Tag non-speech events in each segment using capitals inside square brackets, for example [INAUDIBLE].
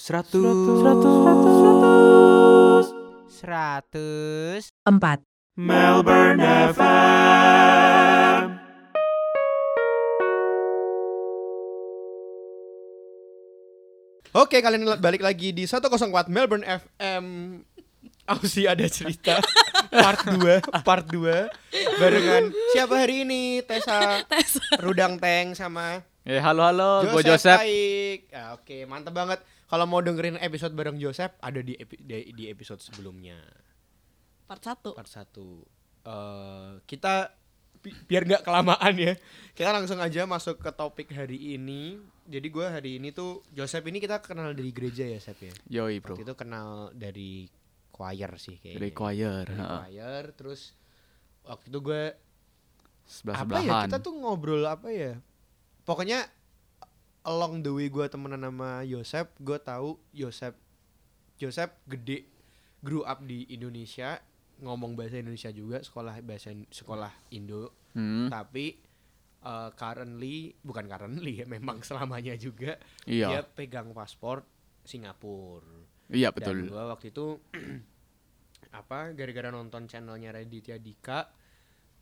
Seratus. Seratus. Seratus. empat, Melbourne FM. Oke, kalian balik lagi di 104 Melbourne FM. Aussie ada cerita part 2, part 2 barengan siapa hari ini? Tessa, Rudang Teng sama Eh halo halo, gue Joseph. Joseph. Baik. Ya, oke, mantap banget. Kalau mau dengerin episode bareng Joseph ada di epi- di, di episode sebelumnya. part satu Part 1. Eh kita bi- biar nggak kelamaan ya. Kita langsung aja masuk ke topik hari ini. Jadi gue hari ini tuh Joseph ini kita kenal dari gereja ya, Sep ya. Yoi bro. Waktu itu kenal dari choir sih kayaknya. Dari choir. Dari heeh. choir, terus waktu itu gue Sebelah apa ya kita tuh ngobrol apa ya? Pokoknya along the way gue temenan sama Yosep, gue tahu Yosep Yosep gede grew up di Indonesia, ngomong bahasa Indonesia juga, sekolah bahasa sekolah Indo, Hmm, tapi uh, currently bukan currently ya, memang [LAUGHS] selamanya juga dia iya. pegang paspor Singapura. Iya Dan betul. gua waktu itu [CLEARS THROAT] apa gara-gara nonton channelnya Raditya Dika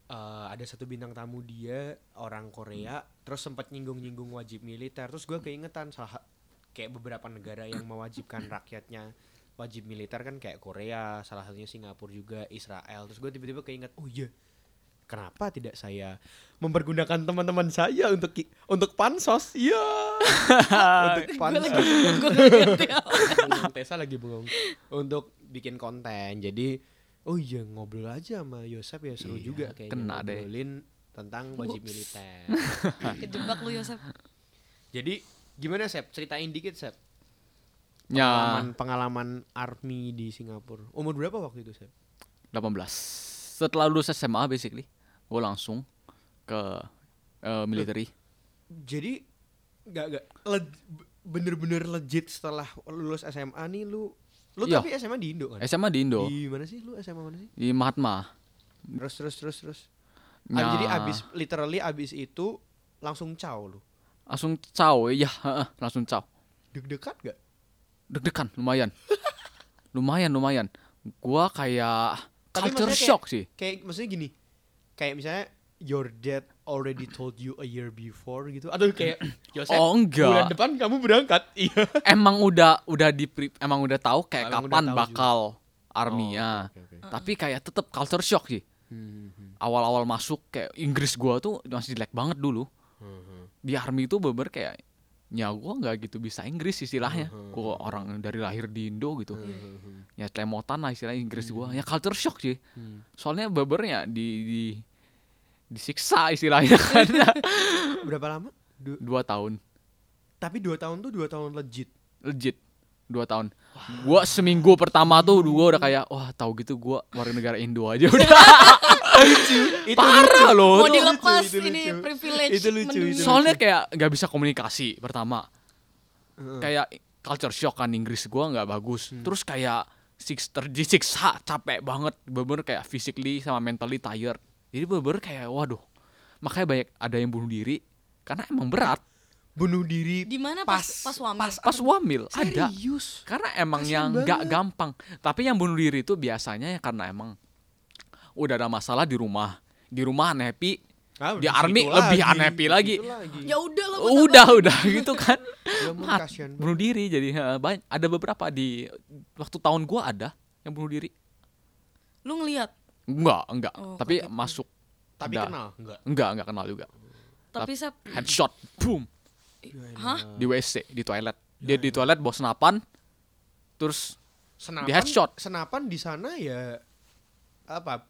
eh, ada satu bintang tamu dia orang Korea terus sempat nyinggung-nyinggung wajib militer. Terus gua keingetan salah kayak beberapa negara yang mewajibkan [COUGHS] rakyatnya wajib militer kan kayak Korea salah satunya Singapura juga Israel. Terus gue tiba-tiba keinget oh iya kenapa tidak saya mempergunakan teman-teman saya untuk untuk pansos? Iya. [LAUGHS] Untuk gue pansos. lagi gue [LAUGHS] Tessa lagi bengong. Untuk bikin konten. Jadi oh iya ngobrol aja sama Yosep ya seru Iya, juga kayaknya kena deh. ngobrolin tentang wajib Ups. militer [LAUGHS] kejebak lu Yosep jadi gimana Sep ceritain dikit Sep Ya pengalaman pengalaman army di Singapura umur berapa waktu itu Sep 18. Setelah lulus SMA basically, gue langsung ke eh, military. jadi nggak nggak leg- bener-bener legit setelah lulus SMA nih lu lu Iya. tapi SMA di Indo kan SMA di Indo, di mana sih lu SMA mana sih di Mahatma. terus terus terus terus Ya. Ah, jadi abis literally abis itu langsung caw lu langsung caw, ya langsung caw. deg-degan gak? Deg-degan lumayan. [LAUGHS] lumayan lumayan. Gua kayak Tapi culture maksudnya kayak- shock sih. Kayak maksudnya gini, kayak misalnya your dad already told you a year before gitu, atau kayak [CLEARS THROAT] [CLEARS THROAT] Yosef, Oh enggak. bulan depan kamu berangkat, [LAUGHS] iya. emang udah udah di emang udah tahu kayak Emang kapan tahu bakal army-nya. Oh, oke, oke, oke. Tapi kayak tetap culture shock sih. Hmm, hmm, Awal-awal masuk kayak Inggris gua tuh masih jelek banget dulu. hmm, hmm. Di army itu beber kayak ya gua nggak gitu bisa Inggris istilahnya. Hmm, hmm, Gua orang dari lahir di Indo gitu. Hmm, hmm, hmm. Ya celemotan lah istilahnya Inggris gua. Ya culture shock sih. Hmm. Soalnya beber ya di, di disiksa istilahnya [LAUGHS] kan. [LAUGHS] Berapa lama? Du- dua tahun. tapi dua tahun tuh dua tahun legit. Legit. Dua tahun. Gua seminggu pertama tuh gua udah kayak wah tahu gitu gua warga negara Indo aja udah. [LAUGHS] Itu Parah loh. mau dilepas itu ini lucu. privilege Itu lucu, itu Soalnya kayak nggak bisa komunikasi pertama. Heeh. Kayak culture shock kan Inggris gua nggak bagus. Hmm. Terus kayak six terdisiksa capek banget, bener kayak physically sama mentally tired. Jadi bener kayak waduh. Makanya banyak ada yang bunuh diri karena emang berat. bunuh diri di mana pas pas wamil Pas wamil ada. serius. Karena emang Kasian yang nggak banget. gampang. Tapi yang bunuh diri itu biasanya ya karena emang udah ada masalah di rumah. Di rumah unhappy, Ah, di army lagi, lebih di unhappy lagi. lagi. ya udah lah udah udah gitu kan. [LAUGHS] Ya Mat, bunuh diri jadi banyak ada beberapa di waktu tahun gua ada yang bunuh diri. lu ngelihat Enggak, enggak. Oh, Tapi kaget. masuk Tapi ada. kenal enggak? enggak, enggak kenal juga. tapi sep Headshot, boom, hah di WC, di toilet. Dia di toilet bawa senapan terus Senapan, Di headshot. Senapan di sana ya apa?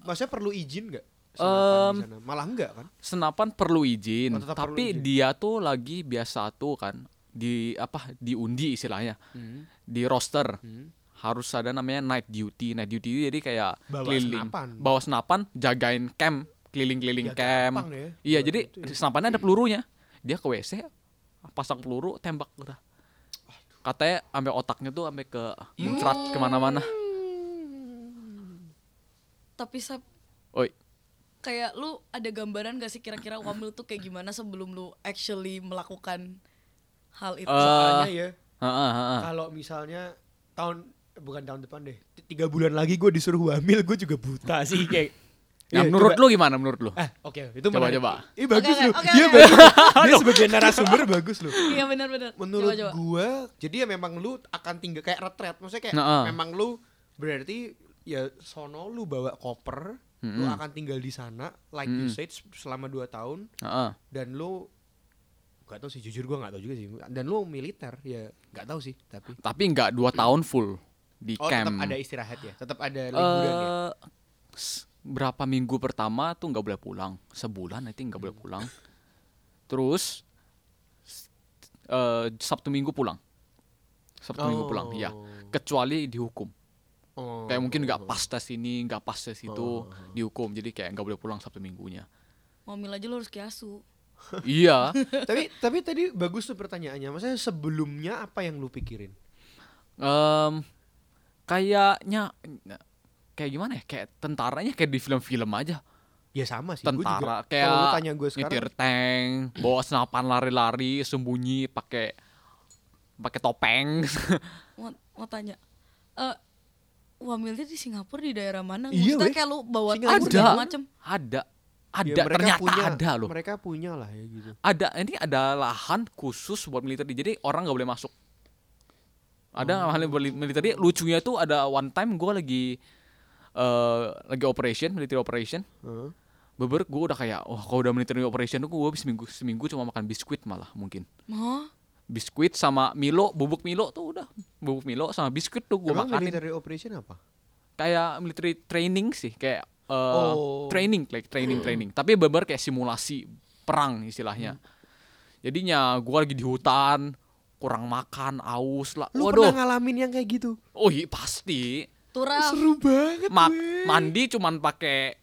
Maksudnya perlu izin nggak? Em, Senapan di sana? Malah enggak kan? senapan perlu izin, Oh, tapi perlu izin. dia tuh lagi biasa tuh kan di apa diundi istilahnya di roster Hmm. Harus ada namanya night duty. Night duty jadi kayak Bawa keliling senapan. bawa senapan jagain camp keliling-keliling Ya, camp. ya. iya jadi itu ya. senapannya ada pelurunya. Dia ke WC pasang peluru tembak udah katanya sampai otaknya tuh sampai ke muncrat ke mana-mana. Tapi sep oi. kayak lu ada gambaran gak sih kira-kira wamil tuh kayak gimana sebelum lu actually melakukan hal itu? Eh, Soalnya ya Heeh, heeh. Kalau misalnya tahun bukan tahun depan deh, tiga bulan lagi gue disuruh hamil, gue juga buta [LAUGHS] sih kayak. Nah, Iya, menurut coba- lu gimana menurut lu? Ah, oke, itu Coba, menarik. coba. Ih, bagus Oke, lu. oke, Dia oke. bagus. [LAUGHS] Dia sebagai narasumber bagus lu. Iya benar-benar. Menurut Coba, coba. gua, jadi ya memang lu akan tinggal kayak retret. Maksudnya kayak Nah, ah. memang lu berarti ya sono lu bawa koper, lu Mm-mm. akan tinggal di sana like you Mm-mm. said selama 2 tahun Heeh. dan lu gak tahu sih jujur gua nggak tahu juga sih dan lu militer ya nggak tahu sih tapi Tapi nggak dua tahun full di oh camp. tetap ada istirahat ya? Tetap ada liburan ya? Eh, berapa minggu pertama tuh nggak boleh pulang. Sebulan nanti nggak Hmm. boleh pulang. Terus eh, sabtu minggu pulang. Sabtu minggu pulang ya kecuali dihukum. Oh. kayak mungkin nggak pas tes ini nggak pas tes itu Oh. dihukum. Jadi kayak nggak boleh pulang sabtu minggunya. Ngomil aja lo harus kiasu. [LAUGHS] iya. Tapi tapi tadi bagus tuh pertanyaannya. Maksudnya sebelumnya apa yang lu pikirin? Em, kayaknya kayak gimana ya kayak tentaranya kayak di film-film aja ya sama sih gua juga- tentara kalau lu kayak tanya gue sekarang nyetir tank bawa senapan lari-lari sembunyi pakai pakai topeng [LAUGHS] Mau, mau tanya. Eh Wamilnya di Singapura di daerah mana? Iya, Maksudnya kayak lu bawa Singapura ada macem. ada ada Ya, mereka ternyata punya, ada loh mereka punya lah ya gitu ada ini ada lahan khusus buat militer jadi orang nggak boleh masuk ada Oh. lahan buat militer lucunya itu ada one time gue lagi eh lagi operation military operation. Heeh. beber gue udah kayak wah kalau udah military operation tuh gue seminggu seminggu cuma makan biskuit malah mungkin. Hah? biskuit sama Milo bubuk Milo tuh udah. Bubuk Milo sama biskuit tuh gue makanin. military operation apa? Kayak military training sih kayak eh, Oh. training like training training. Tapi beber kayak simulasi perang istilahnya. Jadinya gua lagi di hutan kurang makan aus lah. Lu waduh. pernah ngalamin yang kayak gitu? Oh iya pasti. Turam. seru banget Ma- weh. mandi cuman pakai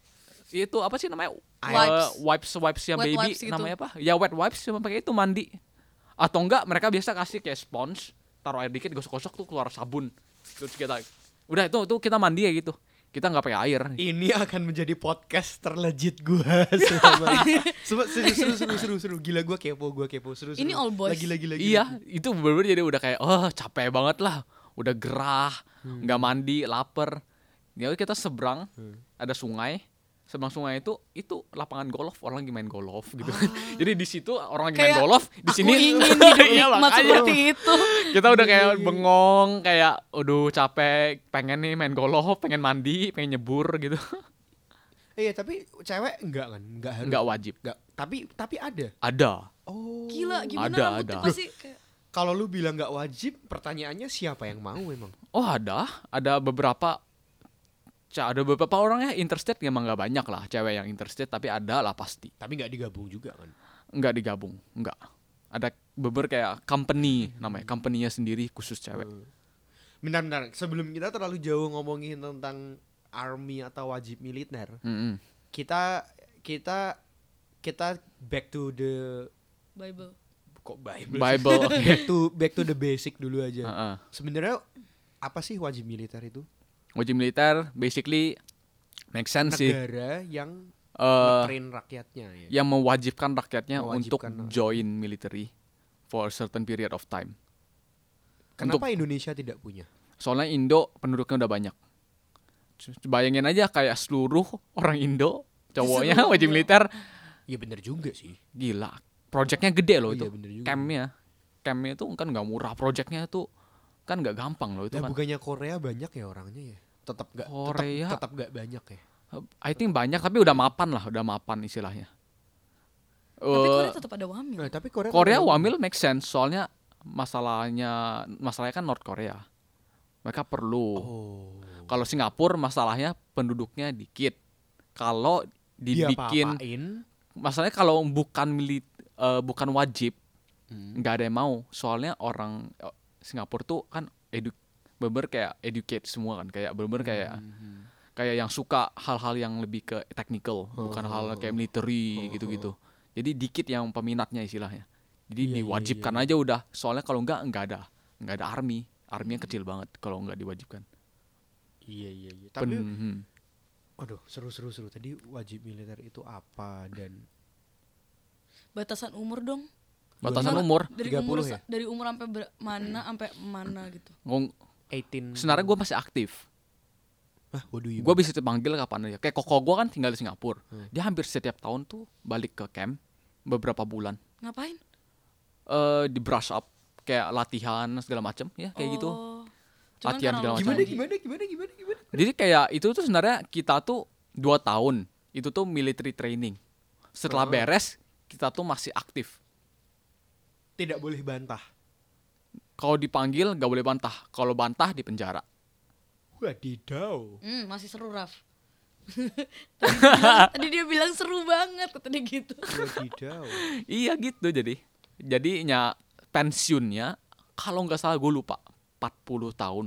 itu apa sih namanya? Wipes. Eh, wipes wipes ya Wet baby wipes gitu. namanya apa? Ya wet wipes cuma pakai itu mandi. Atau enggak mereka biasa kasih kayak sponge taruh air dikit gosok-gosok tuh keluar sabun. Terus kita udah itu itu kita mandi ya gitu kita nggak pakai air. Ini akan menjadi podcast terlegit gua [LAUGHS] selama Sumpah, seru, seru seru seru seru gila gua kepo gua kepo. Seru seru. Ini all boys. lagi lagi lagi Iya, itu bener-bener jadi udah kayak oh capek banget lah, udah gerah, Hmm. nggak mandi, lapar. Ya kita seberang, ada sungai, seberang sungai itu itu lapangan golf, orang lagi main golf gitu. [LAUGHS] jadi di situ orang lagi main Kayak golf, di Aku sini ingin [LAUGHS] hidup Iya, seperti itu. kita udah kayak Iya, iya. bengong, kayak aduh capek, pengen nih main golf, pengen mandi, pengen nyebur gitu. [LAUGHS] iya tapi cewek enggak kan enggak harus Nggak wajib. enggak tapi tapi ada Ada. oh Gila, gimana Ada, ada. pasti kayak kalau lu bilang nggak wajib pertanyaannya siapa yang mau emang Oh ada, ada beberapa ada beberapa orang ya interested emang nggak banyak lah cewek yang interested tapi ada lah pasti. Tapi nggak digabung juga kan? Nggak digabung nggak. Ada beber kayak company namanya company-nya sendiri khusus cewek. Bentar bentar sebelum kita terlalu jauh ngomongin tentang army atau wajib militer Mm-mm. kita kita kita back to the Bible. kok Bible? Bible [LAUGHS] back to back to the basic dulu aja. Heeh. sebenarnya apa sih wajib militer itu wajib militer basically make sense sih. Negara yang ngetrain rakyatnya ya? yang mewajibkan rakyatnya untuk Mewajibkan. join military for a certain period of time. Kenapa Indonesia tidak punya? Soalnya Indo penduduknya udah banyak. Bayangin aja kayak seluruh orang Indo cowoknya wajib militer. Ya bener juga sih. Gila projectnya gede Oh loh iya, itu juga. campnya. Campnya itu kan nggak murah projectnya itu kan nggak gampang loh itu Lah, kan. bukannya Korea banyak ya orangnya ya tetap nggak Korea. tetap, tetap nggak banyak ya? I think banyak tapi udah mapan lah udah mapan istilahnya. Tapi Eh, Korea tetap ada wamil. Nah, tapi Korea Korea wamil make sense soalnya masalahnya masalahnya kan North Korea. Mereka perlu. Oh. Kalau Singapura masalahnya penduduknya dikit. Kalau dibikin masalahnya kalau bukan milit eh, bukan wajib Hmm. nggak ada yang mau. Soalnya orang eh, Singapura tuh kan edu beber kayak educate semua kan kayak beber kayak Hmm. kayak yang suka hal-hal yang lebih ke technical bukan hal kayak military gitu-gitu jadi dikit yang peminatnya istilahnya jadi Iya, iya, diwajibkan iya. aja udah soalnya kalau nggak nggak ada nggak ada army army kecil banget kalau nggak diwajibkan iya iya iya tapi Pen- hmm. aduh seru seru seru tadi wajib militer itu apa dan Batasan umur dong. batasan Enggak, umur dari 30 umur ya? dari umur sampai mana sampai mana gitu. Ngong- 18 sebenarnya gue masih aktif Hah, what do you gue bisa dipanggil kapan aja kayak koko gue kan tinggal di Singapura Hmm. dia hampir setiap tahun tuh balik ke camp beberapa bulan Ngapain? eh di brush up kayak latihan segala macem ya kayak gitu Oh. Cuman Latihan karena segala macam. gimana gimana gimana gimana gimana jadi kayak itu tuh sebenarnya kita tuh dua tahun itu tuh military training setelah Oh. beres kita tuh masih aktif tidak boleh bantah kalau dipanggil nggak boleh bantah. Kalau bantah di penjara. Wadidaw. Hmm, masih seru Raf. [LAUGHS] tadi, dia bilang, tadi dia bilang seru banget kata dia gitu. wadidaw. [LAUGHS] Iya gitu jadi. Jadinya pensiunnya kalau nggak salah gue lupa 40 tahun.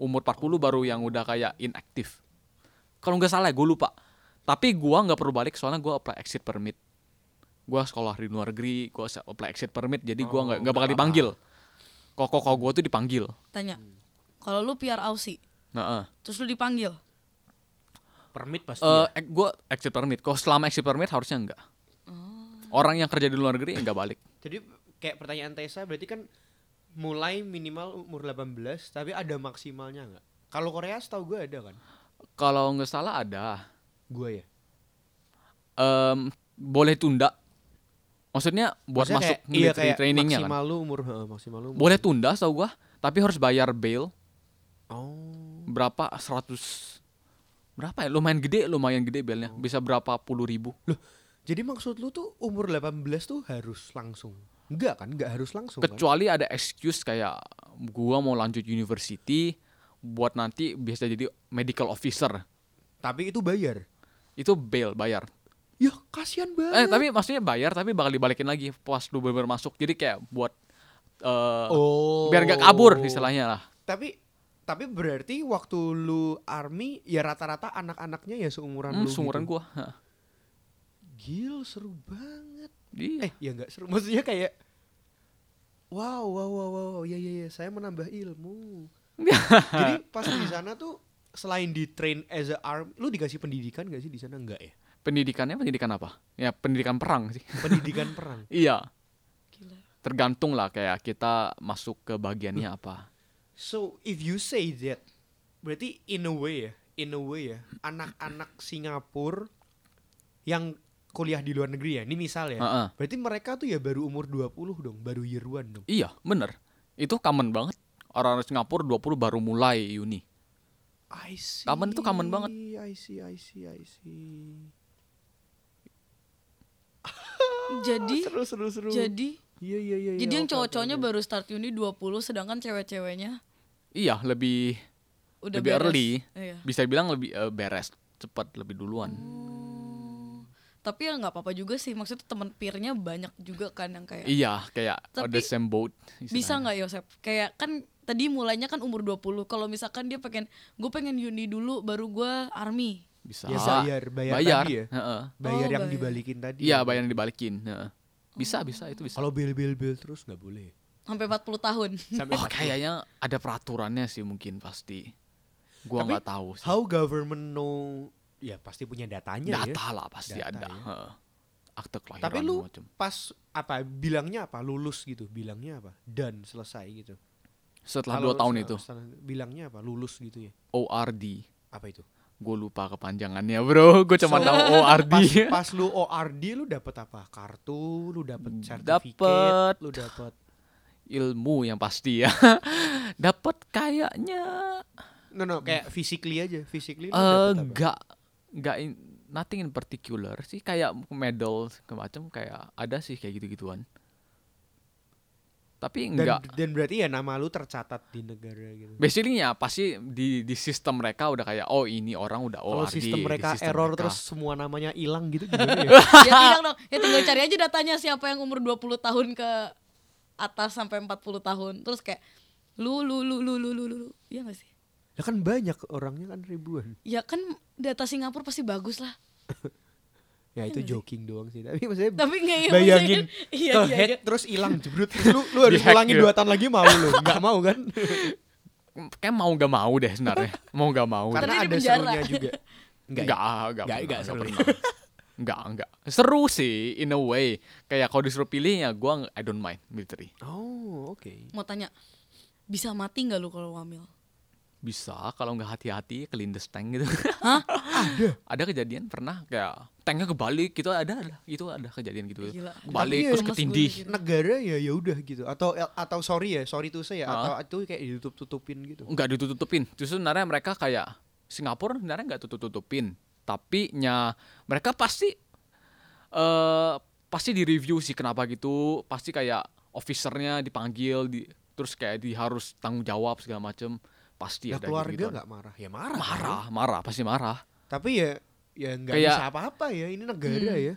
Umur 40 baru yang udah kayak inaktif. Kalau nggak salah gue lupa. Tapi gua nggak perlu balik soalnya gua apply exit permit. Gua sekolah di luar negeri gua se- apply exit permit jadi gua Oh, nggak nggak bakal nggak dipanggil kok kok gue tuh dipanggil. Tanya. Kalau lu PR Aussie, nah terus lu dipanggil. permit pasti eh ya? gua exit permit. Kok selama exit permit harusnya enggak. Orang yang kerja di luar negeri nggak balik. Jadi kayak pertanyaan Tessa berarti kan mulai minimal umur 18 tapi ada maksimalnya nggak kalau Korea setahu gue ada kan? Kalau nggak salah ada. Gue ya? Em, boleh tunda. Maksudnya buat Maksudnya masuk kayak, iya military kayak trainingnya kan. maksimal lu umur maksimal lu umur. Boleh tunda tau gua, tapi harus bayar bail oh berapa 100 berapa ya? Lumayan gede, lumayan gede bailnya. Bisa berapa puluh ribu. jadi maksud lu tuh umur 18 tuh harus langsung enggak kan enggak harus langsung kan Kecuali ada excuse kayak gua mau lanjut university buat nanti bisa jadi medical officer. tapi itu bayar Itu bail bayar. Ya kasihan banget Eh tapi maksudnya bayar tapi bakal dibalikin lagi pas lu bener masuk. Jadi kayak buat eh oh biar gak kabur istilahnya lah. tapi tapi berarti waktu lu army ya rata-rata anak-anaknya ya seumuran Hmm, lu seumuran gitu. gua. Gil seru banget. Iya. Eh ya nggak seru maksudnya kayak wow wow wow wow ya ya ya saya menambah ilmu. [LAUGHS] Jadi pas di sana tuh selain di train as a arm, lu dikasih pendidikan gak sih di sana enggak ya? Pendidikannya pendidikan apa? Ya pendidikan perang sih. [LAUGHS] Pendidikan perang. iya, Gila. tergantung lah kayak kita masuk ke bagiannya apa. So if you say that, berarti in a way ya, in a way ya, anak-anak Singapura yang kuliah di luar negeri ya, ini misal ya, Heeh. berarti mereka tuh ya baru umur 20 dong, baru year one dong. Iya, bener. Itu common banget. Orang Singapura 20 baru mulai uni. I see. Common itu common banget. I see, I see, I see. Jadi [LAUGHS] seru, seru, seru. jadi iya, iya, iya. jadi iya, yang cowok-cowoknya baru start uni 20 sedangkan cewek-ceweknya Iya, lebih udah lebih beres. early. Iya. Bisa bilang lebih eh, beres cepat lebih duluan. Oh. Tapi ya nggak apa-apa juga sih. Maksudnya teman peernya banyak juga kan yang kayak Iya, kayak Tapi the same boat. bisa istilahnya. nggak Yosep? Kayak kan tadi mulainya kan umur 20. Kalau misalkan dia pengen gue pengen uni dulu baru gue army. Bisa. Ya, bayar, bayar, bayar. tadi ya. Heeh. Bayar Oh, yang bayar. dibalikin tadi. Iya, ya. bayar yang dibalikin. heeh. Bisa, bisa itu bisa. Kalau bil bil bil terus nggak boleh. Sampai 40 tahun. [LAUGHS] Sampai Oh, kayaknya ada peraturannya sih mungkin pasti. Gua nggak tahu sih. How government know? Ya pasti punya datanya ya. Data lah pasti Data ada. ya. Heeh. Akte kelahiran Tapi lu macam. pas apa bilangnya apa? Lulus gitu. Bilangnya apa? Dan selesai gitu. Setelah Kalau dua tahun itu setelah- bilangnya apa? Lulus gitu ya. ORD. Apa itu? Gue lupa kepanjangannya bro. [LAUGHS] Gue cuma So- tahu ORD. Pas, pas lu ORD lu dapet apa? Kartu, lu dapet sertifikat, Dapet. lu dapet Ilmu yang pasti ya. [LAUGHS] Dapat kayaknya No no, kayak physically aja, physically lu eh dapet enggak enggak in, nothing in particular sih kayak medal macam kayak ada sih kayak gitu-gituan. Tapi Dan, enggak dan berarti ya nama lu tercatat di negara gitu. Basically ya pasti di di sistem mereka udah kayak oh ini orang udah Kalau ORD sistem di mereka sistem error mereka. terus semua namanya hilang gitu gimana [LAUGHS] ya? ya tidak dong. Ya tinggal cari aja datanya siapa yang umur 20 tahun ke atas sampai 40 tahun. Terus kayak lu lu lu lu lu lu lu. lu. Iya gak sih? Ya kan banyak orangnya kan ribuan. Ya kan data Singapura pasti bagus lah. [LAUGHS] Ya itu joking doang sih. Tapi maksudnya Tapi nggak ya bayangin maksudnya- iya, ke iya, iya. terus hilang [LAUGHS] jebrut terus lu, lu harus ulangi gitu. dua tahun lagi mau lu nggak mau kan [LAUGHS] kayak mau gak mau deh sebenarnya mau gak mau karena ada penjara. serunya juga Enggak, enggak, Nggak, nggak pernah, seru. pernah. Enggak, enggak. Seru sih in a way. Kayak kalau disuruh pilih ya gua nggak- I don't mind military. Oh, oke. Mau tanya, bisa mati nggak lu kalau hamil? Bisa kalau nggak hati-hati kelindes tank gitu. Hah? [LAUGHS] ada. Ada kejadian pernah kayak tanknya kebalik gitu ada ada. Itu ada kejadian gitu. Gila. Kebalik Tapi ya, terus ketindih. Negara ya ya udah gitu. Atau atau sorry ya, sorry tuh saya Ah. atau itu kayak ditutup-tutupin gitu. nggak ditutup-tutupin. Justru sebenarnya mereka kayak Singapura sebenarnya nggak tutup-tutupin. Tapi nya mereka pasti eh pasti di review sih kenapa gitu. Pasti kayak officernya dipanggil di terus kayak di harus tanggung jawab segala macem pasti Ya ada keluarga gitu nggak marah? Ya marah. kan? marah marah pasti marah Tapi ya ya nggak bisa apa-apa ya. Ini negara Hmm. ya.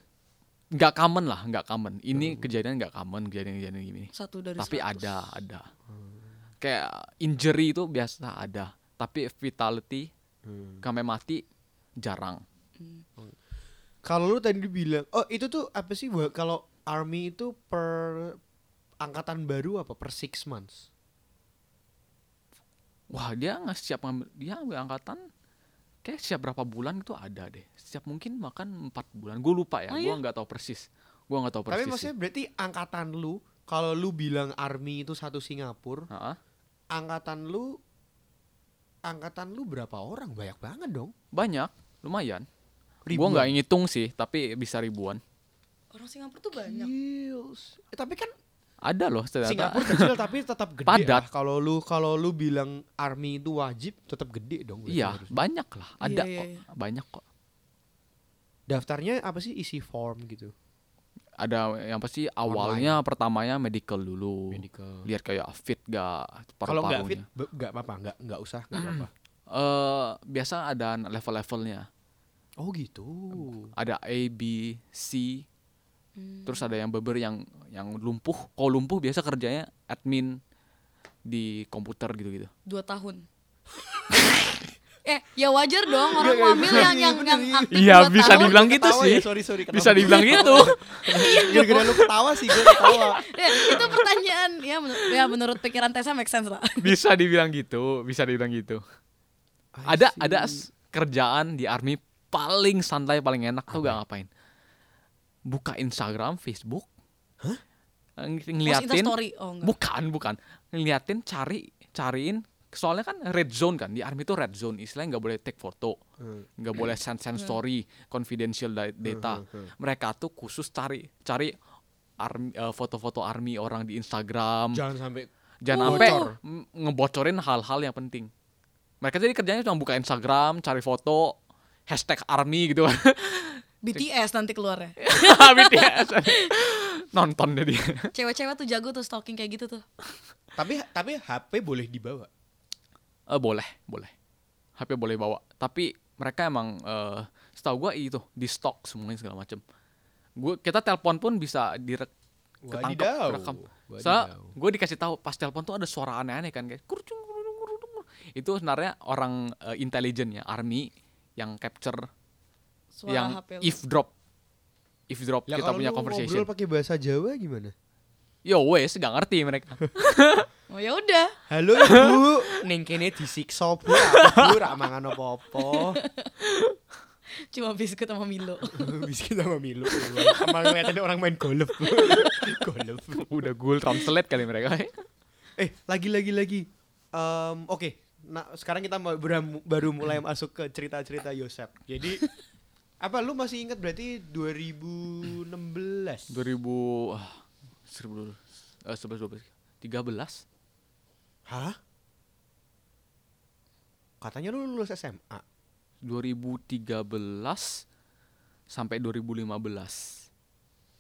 nggak common lah nggak common ini kejadian nggak common kejadian-kejadian gini Satu dari tapi 100. ada ada kayak injury itu biasa ada tapi fatality sampai mati jarang Kalau lu tadi bilang, oh itu tuh apa sih? Kalau army itu per angkatan baru apa per six months? wah dia nggak siap ngambil dia ambil angkatan kayak siap berapa bulan itu ada deh siap mungkin makan empat bulan gue lupa ya Oh, gue iya? nggak tahu persis gue nggak tahu Tapi persis maksudnya berarti angkatan lu, kalau lu bilang army itu satu Singapura, Heeh. angkatan lu angkatan lu berapa orang? Banyak banget dong. banyak lumayan gue nggak ngitung sih tapi bisa ribuan Orang Singapura tuh banyak. Gils. Eh, tapi kan ada loh ternyata Singapura kecil tapi tetap gede. Padat. ah. Kalau lu kalau lu bilang army itu wajib, tetap gede dong. iya harus. banyak lah ada Iya, iya, kok iya. banyak kok Daftarnya apa sih isi form gitu? ada yang pasti awalnya pertamanya medical dulu Medical. lihat kayak fit gak Kalau nggak fit, nggak apa-apa, nggak nggak usah, nggak apa-apa. eh biasa ada level-levelnya Oh gitu. ada A B C Hmm. terus ada yang beber yang yang lumpuh kalau lumpuh biasa kerjanya admin di komputer gitu-gitu Dua tahun. [LAUGHS] eh, ya wajar dong orang hamil yang yang yang aktif Iya, bisa tahun. dibilang gitu Ketawa sih. ya, sorry sorry. bisa dibilang [LAUGHS] gitu Gara-gara lu ketawa sih, gue ketawa. Ya, [LAUGHS] itu pertanyaan ya, menur- ya menurut pikiran Tessa make sense lah. bisa dibilang gitu bisa dibilang gitu ada ada kerjaan di army paling santai paling enak tuh gak ngapain buka Instagram Facebook. Ng- Post ngeliatin. Instastory. Oh enggak. bukan bukan. Ngeliatin cari cariin. Soalnya kan red zone kan di army itu red zone. Istilahnya nggak boleh take foto nggak boleh send send story confidential da- data. Mereka tuh khusus cari cari army eh, foto-foto army orang di Instagram. Jangan sampai jangan Oh. sampai ngebocorin hal-hal yang penting. Mereka jadi kerjanya cuma buka Instagram cari foto hashtag army gitu kan [LAUGHS] BTS nanti keluarnya. [LAUGHS] BTS nonton jadi Cewek-cewek tuh jago tuh stalking kayak gitu tuh. tapi tapi HP boleh dibawa. Eh, boleh boleh HP boleh bawa tapi mereka emang eh setahu gua itu di stok semuanya segala macem gua kita telepon pun bisa direk ketangkep Wadidaw. rekam soalnya gue dikasih tahu pas telepon tuh ada suara aneh-aneh kan kayak kurcung, kurcung, kurcung, kurcung. itu sebenarnya orang eh, intelijen ya army yang capture Suara yang HP lu. eavesdrop eavesdrop Lah kita kalau punya lu conversation ngobrol pakai bahasa Jawa gimana? yo wes gak ngerti mereka [LAUGHS] Oh ya udah. Halo ibu, [LAUGHS] neng kene disiksa bu, aku rak mangan apa-apa. [LAUGHS] Cuma biskuit sama Milo. Biskuit sama Milo. Sama ngeliatin orang main golf. golf. udah gul translate kali mereka Eh, lagi lagi lagi. Em, Oke, nah sekarang kita baru mulai masuk ke cerita-cerita Yosep. Jadi apa lu masih ingat berarti 2016? 2000 ah, 1000 eh, 11 12 13 Hah? Katanya lu lulus SMA. 2013 sampai 2015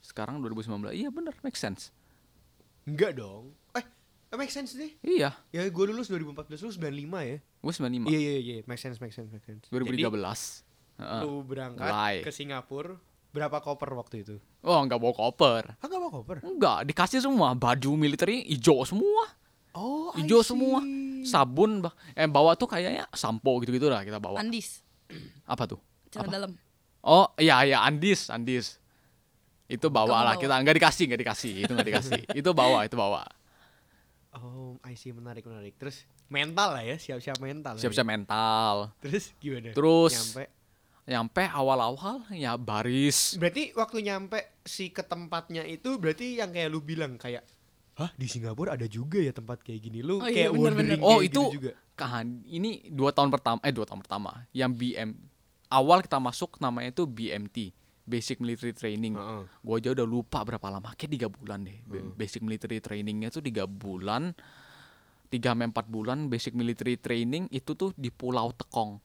sekarang 2019 iya bener make sense Enggak dong. Eh, eh, make sense deh. iya Ya gue lulus 2014, lu 95 ya? gue 95 Iya iya iya, make sense make sense make sense. 2013 Jadi, Heeh. lu berangkat mulai. ke Singapura, berapa koper waktu itu? oh nggak bawa koper Ah, enggak bawa koper. enggak dikasih semua baju militer hijau semua Oh, hijau semua sabun bah eh bawa tuh kayaknya sampo gitu gitu lah kita bawa Andis. [CLEARS THROAT] apa tuh Celana dalam. oh iya iya andis andis itu bawa Kamu lah bawa. kita nggak dikasih nggak dikasih itu nggak dikasih [LAUGHS] itu bawa itu bawa Oh, I see menarik menarik. Terus mental lah ya, siap-siap mental. lah siap-siap ya. mental Terus gimana? Terus- nyampe nyampe awal-awal ya baris. Berarti waktu nyampe si ke tempatnya itu berarti yang kayak lu bilang kayak Hah di Singapura ada juga ya tempat kayak gini. Lu Oh iya, kayak bener-bener. wondering Oh, kayak itu gitu juga. kan ini dua tahun pertama eh dua tahun pertama yang BM awal kita masuk namanya itu BMT Basic Military Training. Heeh. gue aja udah lupa berapa lama kayak tiga bulan deh. Ba- Basic Military Trainingnya tuh tiga bulan tiga empat bulan Basic Military Training itu tuh di Pulau Tekong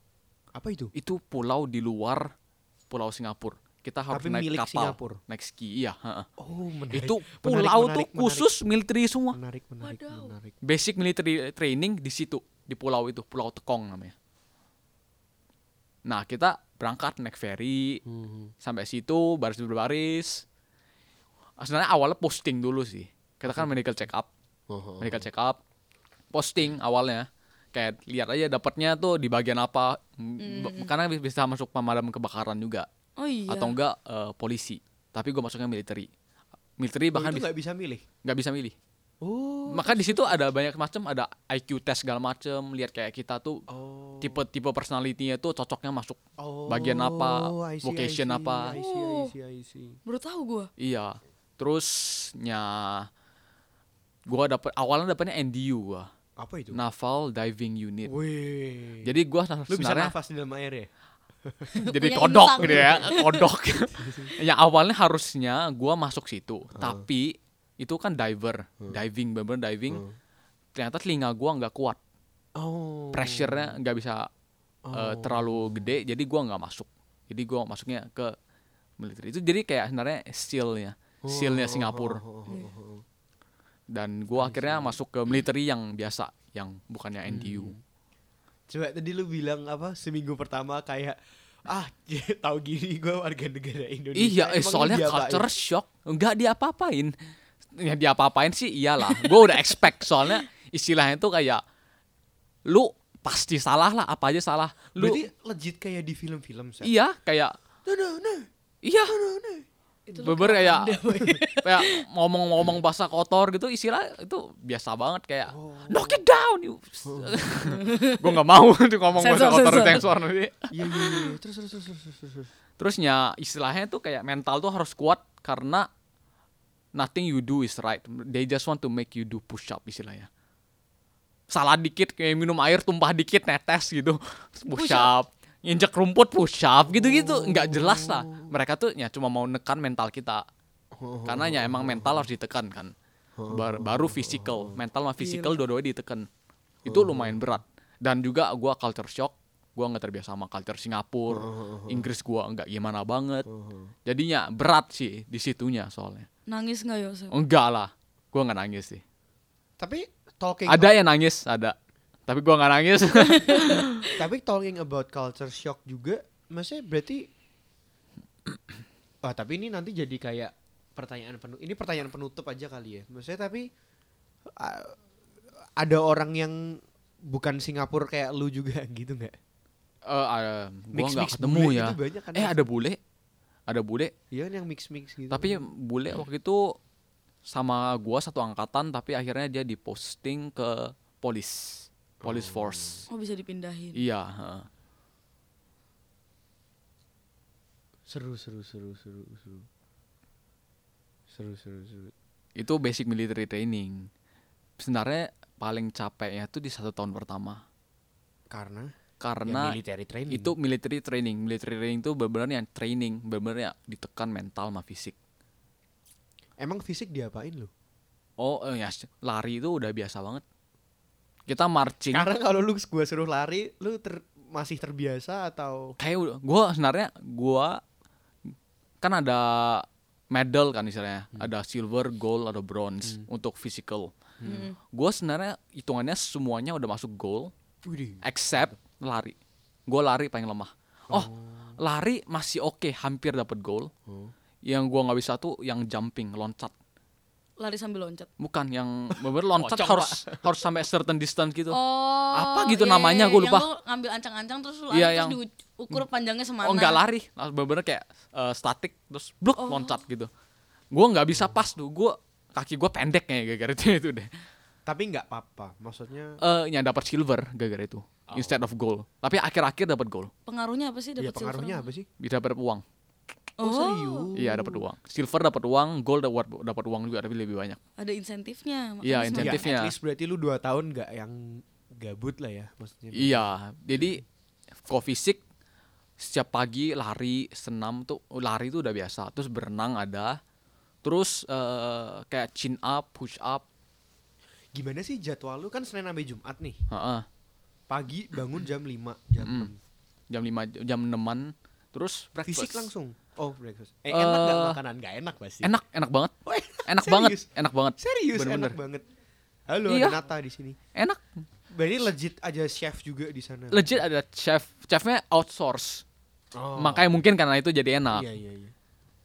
Apa itu? itu pulau di luar Pulau Singapura kita harus Tapi naik milik kapal Singapura? naik ski iya heeh. Oh menarik. itu pulau menarik, tuh menarik. khusus military semua Menarik menarik Wadaw. menarik. basic military training di situ di pulau itu pulau Tekong namanya nah kita berangkat naik ferry Hmm. sampai situ baris berbaris sebenarnya awalnya posting dulu sih kita kan medical check up Oh, medical check up posting awalnya kayak lihat aja dapatnya tuh di bagian apa M- b- karena bi- bisa masuk pemadam kebakaran juga Oh iya. atau enggak eh, polisi tapi gue masuknya military military bahkan itu bisa nggak bisa milih. nggak bisa milih Oh. maka di situ ada banyak macam ada IQ test segala macam lihat kayak kita tuh Oh. tipe-tipe personality-nya tuh cocoknya masuk Oh, bagian apa, I see, I vocation see, apa. I see, I see, I see. Baru tahu gue. iya terusnya gua dapet awalnya dapetnya NDU gua Apa itu? Naval Diving Unit. Wih. jadi gua lu bisa nafas di dalam air ya? [LAUGHS] jadi kodok gitu ya kodok. [LAUGHS] Yang awalnya harusnya gua masuk situ tapi itu kan diver diving bener diving. Ternyata telinga gua nggak kuat. Oh. pressure-nya nggak bisa eh, terlalu gede jadi gua nggak masuk. Jadi gua masuknya ke militer. Itu jadi kayak sebenarnya seal-nya seal-nya Singapura dan gua akhirnya masuk ke military yang biasa yang bukannya NDU Coba tadi lu bilang apa seminggu pertama kayak ah [LAUGHS] tahu gini gue warga negara Indonesia. iya eh, soalnya culture shock. Nggak diapa-apain. Ya diapa-apain sih iyalah. Gua udah expect soalnya istilahnya tuh kayak lu pasti salah lah apa aja salah. Lu Berarti legit kayak di film-film Seth? iya kayak No, no, no. iya Itu beber kayak [LAUGHS] kayak ngomong-ngomong bahasa kotor gitu istilah itu biasa banget kayak knock it down you. [LAUGHS] Gue nggak mau [LAUGHS] tuh ngomong bahasa Sensor, kotor sensor. sensor nanti. Iya, iya, iya. Terus, terus, terus, terus, terus, terus. terusnya istilahnya tuh kayak mental tuh harus kuat karena nothing you do is right. They just want to make you do push up istilahnya. Salah dikit kayak minum air tumpah dikit netes gitu. Push Push up injek rumput push up gitu-gitu. Nggak jelas lah. Mereka tuh ya cuma mau nekan mental kita. Karena ya emang mental harus ditekan kan. Bar- baru physical mental sama physical dua-duanya ditekan. Itu lumayan berat. Dan juga gua culture shock. Gua nggak terbiasa sama culture Singapura. Inggris gua nggak gimana banget. Jadinya berat sih di situnya soalnya. Nangis nggak Yosef? enggak lah. Gua nggak nangis sih. Tapi talking ada yang nangis ada tapi gua nggak nangis [LAUGHS] tapi talking about culture shock juga maksudnya berarti Wah, [CLEARS THROAT] tapi ini nanti jadi kayak pertanyaan penutup. Ini pertanyaan penutup aja kali ya. Maksudnya tapi a- ada orang yang bukan Singapura kayak lu juga [LAUGHS] gitu nggak? Eh, ada- gua Mix- nggak ketemu bule ya banyak kan, eh ada bule ada bule Iya yang mix mix gitu. tapi bule waktu itu sama gua satu angkatan tapi akhirnya dia diposting ke polis police force Oh bisa dipindahin. iya heeh. seru seru seru seru seru. Seru seru seru. itu basic military training sebenarnya paling capeknya tuh di satu tahun pertama Karena karena ya, military training. itu military training military training itu benar-benar yang training benar-benar ya ditekan mental sama fisik emang fisik diapain lu? oh eh, ya lari itu udah biasa banget kita marching. Karena kalau lu gua suruh lari, lu ter- masih terbiasa atau? Kayak gue sebenarnya gue kan ada medal kan istilahnya. Ada silver gold ada bronze untuk physical. Hmm. gue sebenarnya hitungannya semuanya udah masuk gold Widih. except lari. Gue lari paling lemah. Oh lari masih oke hampir dapat gold. Yang gua nggak bisa tuh yang jumping loncat Lari sambil loncat. bukan yang bener loncat harus harus sampai certain distance gitu Oh. Apa gitu iya, namanya, iya, gua yang lupa. lu ngambil ancang-ancang terus lu Iya, lari, yang- terus diukur panjangnya semana. Oh nggak lari, langsung bener-bener kayak eh, statik terus bluk loncat gitu. Gua nggak bisa pas tuh, gua kaki gua pendek kayak gara-gara itu, [LAUGHS] itu deh. Tapi nggak apa-apa. Maksudnya Eh yang dapat silver gara-gara itu. instead of gold. Tapi akhir-akhir dapat gold. Pengaruhnya apa sih Ya dapat pengaruhnya silver? apa sih? Bisa dapat uang. Oh, serius? Iya dapat uang. Silver dapat uang, gold dapat dapat uang juga tapi lebih banyak. Ada insentifnya. Iya, insentifnya. Ya, at least berarti lu 2 tahun nggak yang gabut lah ya maksudnya. Iya, jadi kalau fisik setiap pagi lari senam tuh lari itu udah biasa. Terus berenang ada. Terus eh, kayak chin up, push up. Gimana sih jadwal lu kan Senin sampai Jumat nih. Heeh. Pagi bangun jam 5, jam Mm. 6. Jam 5 jam 6 terus breakfast. Fisik langsung. Oh, breakfast. Eh, Eh, enak gak makanan? Gak enak pasti. Enak, enak banget. Oh, Enak serius? banget, enak banget. Serius Bener-bener. enak banget. Halo, Iya. ada Nata di sini. Enak. Berarti legit aja chef juga di sana. Legit ada chef. Chefnya outsource. Oh. Makanya mungkin karena itu jadi enak. Iya, iya, iya.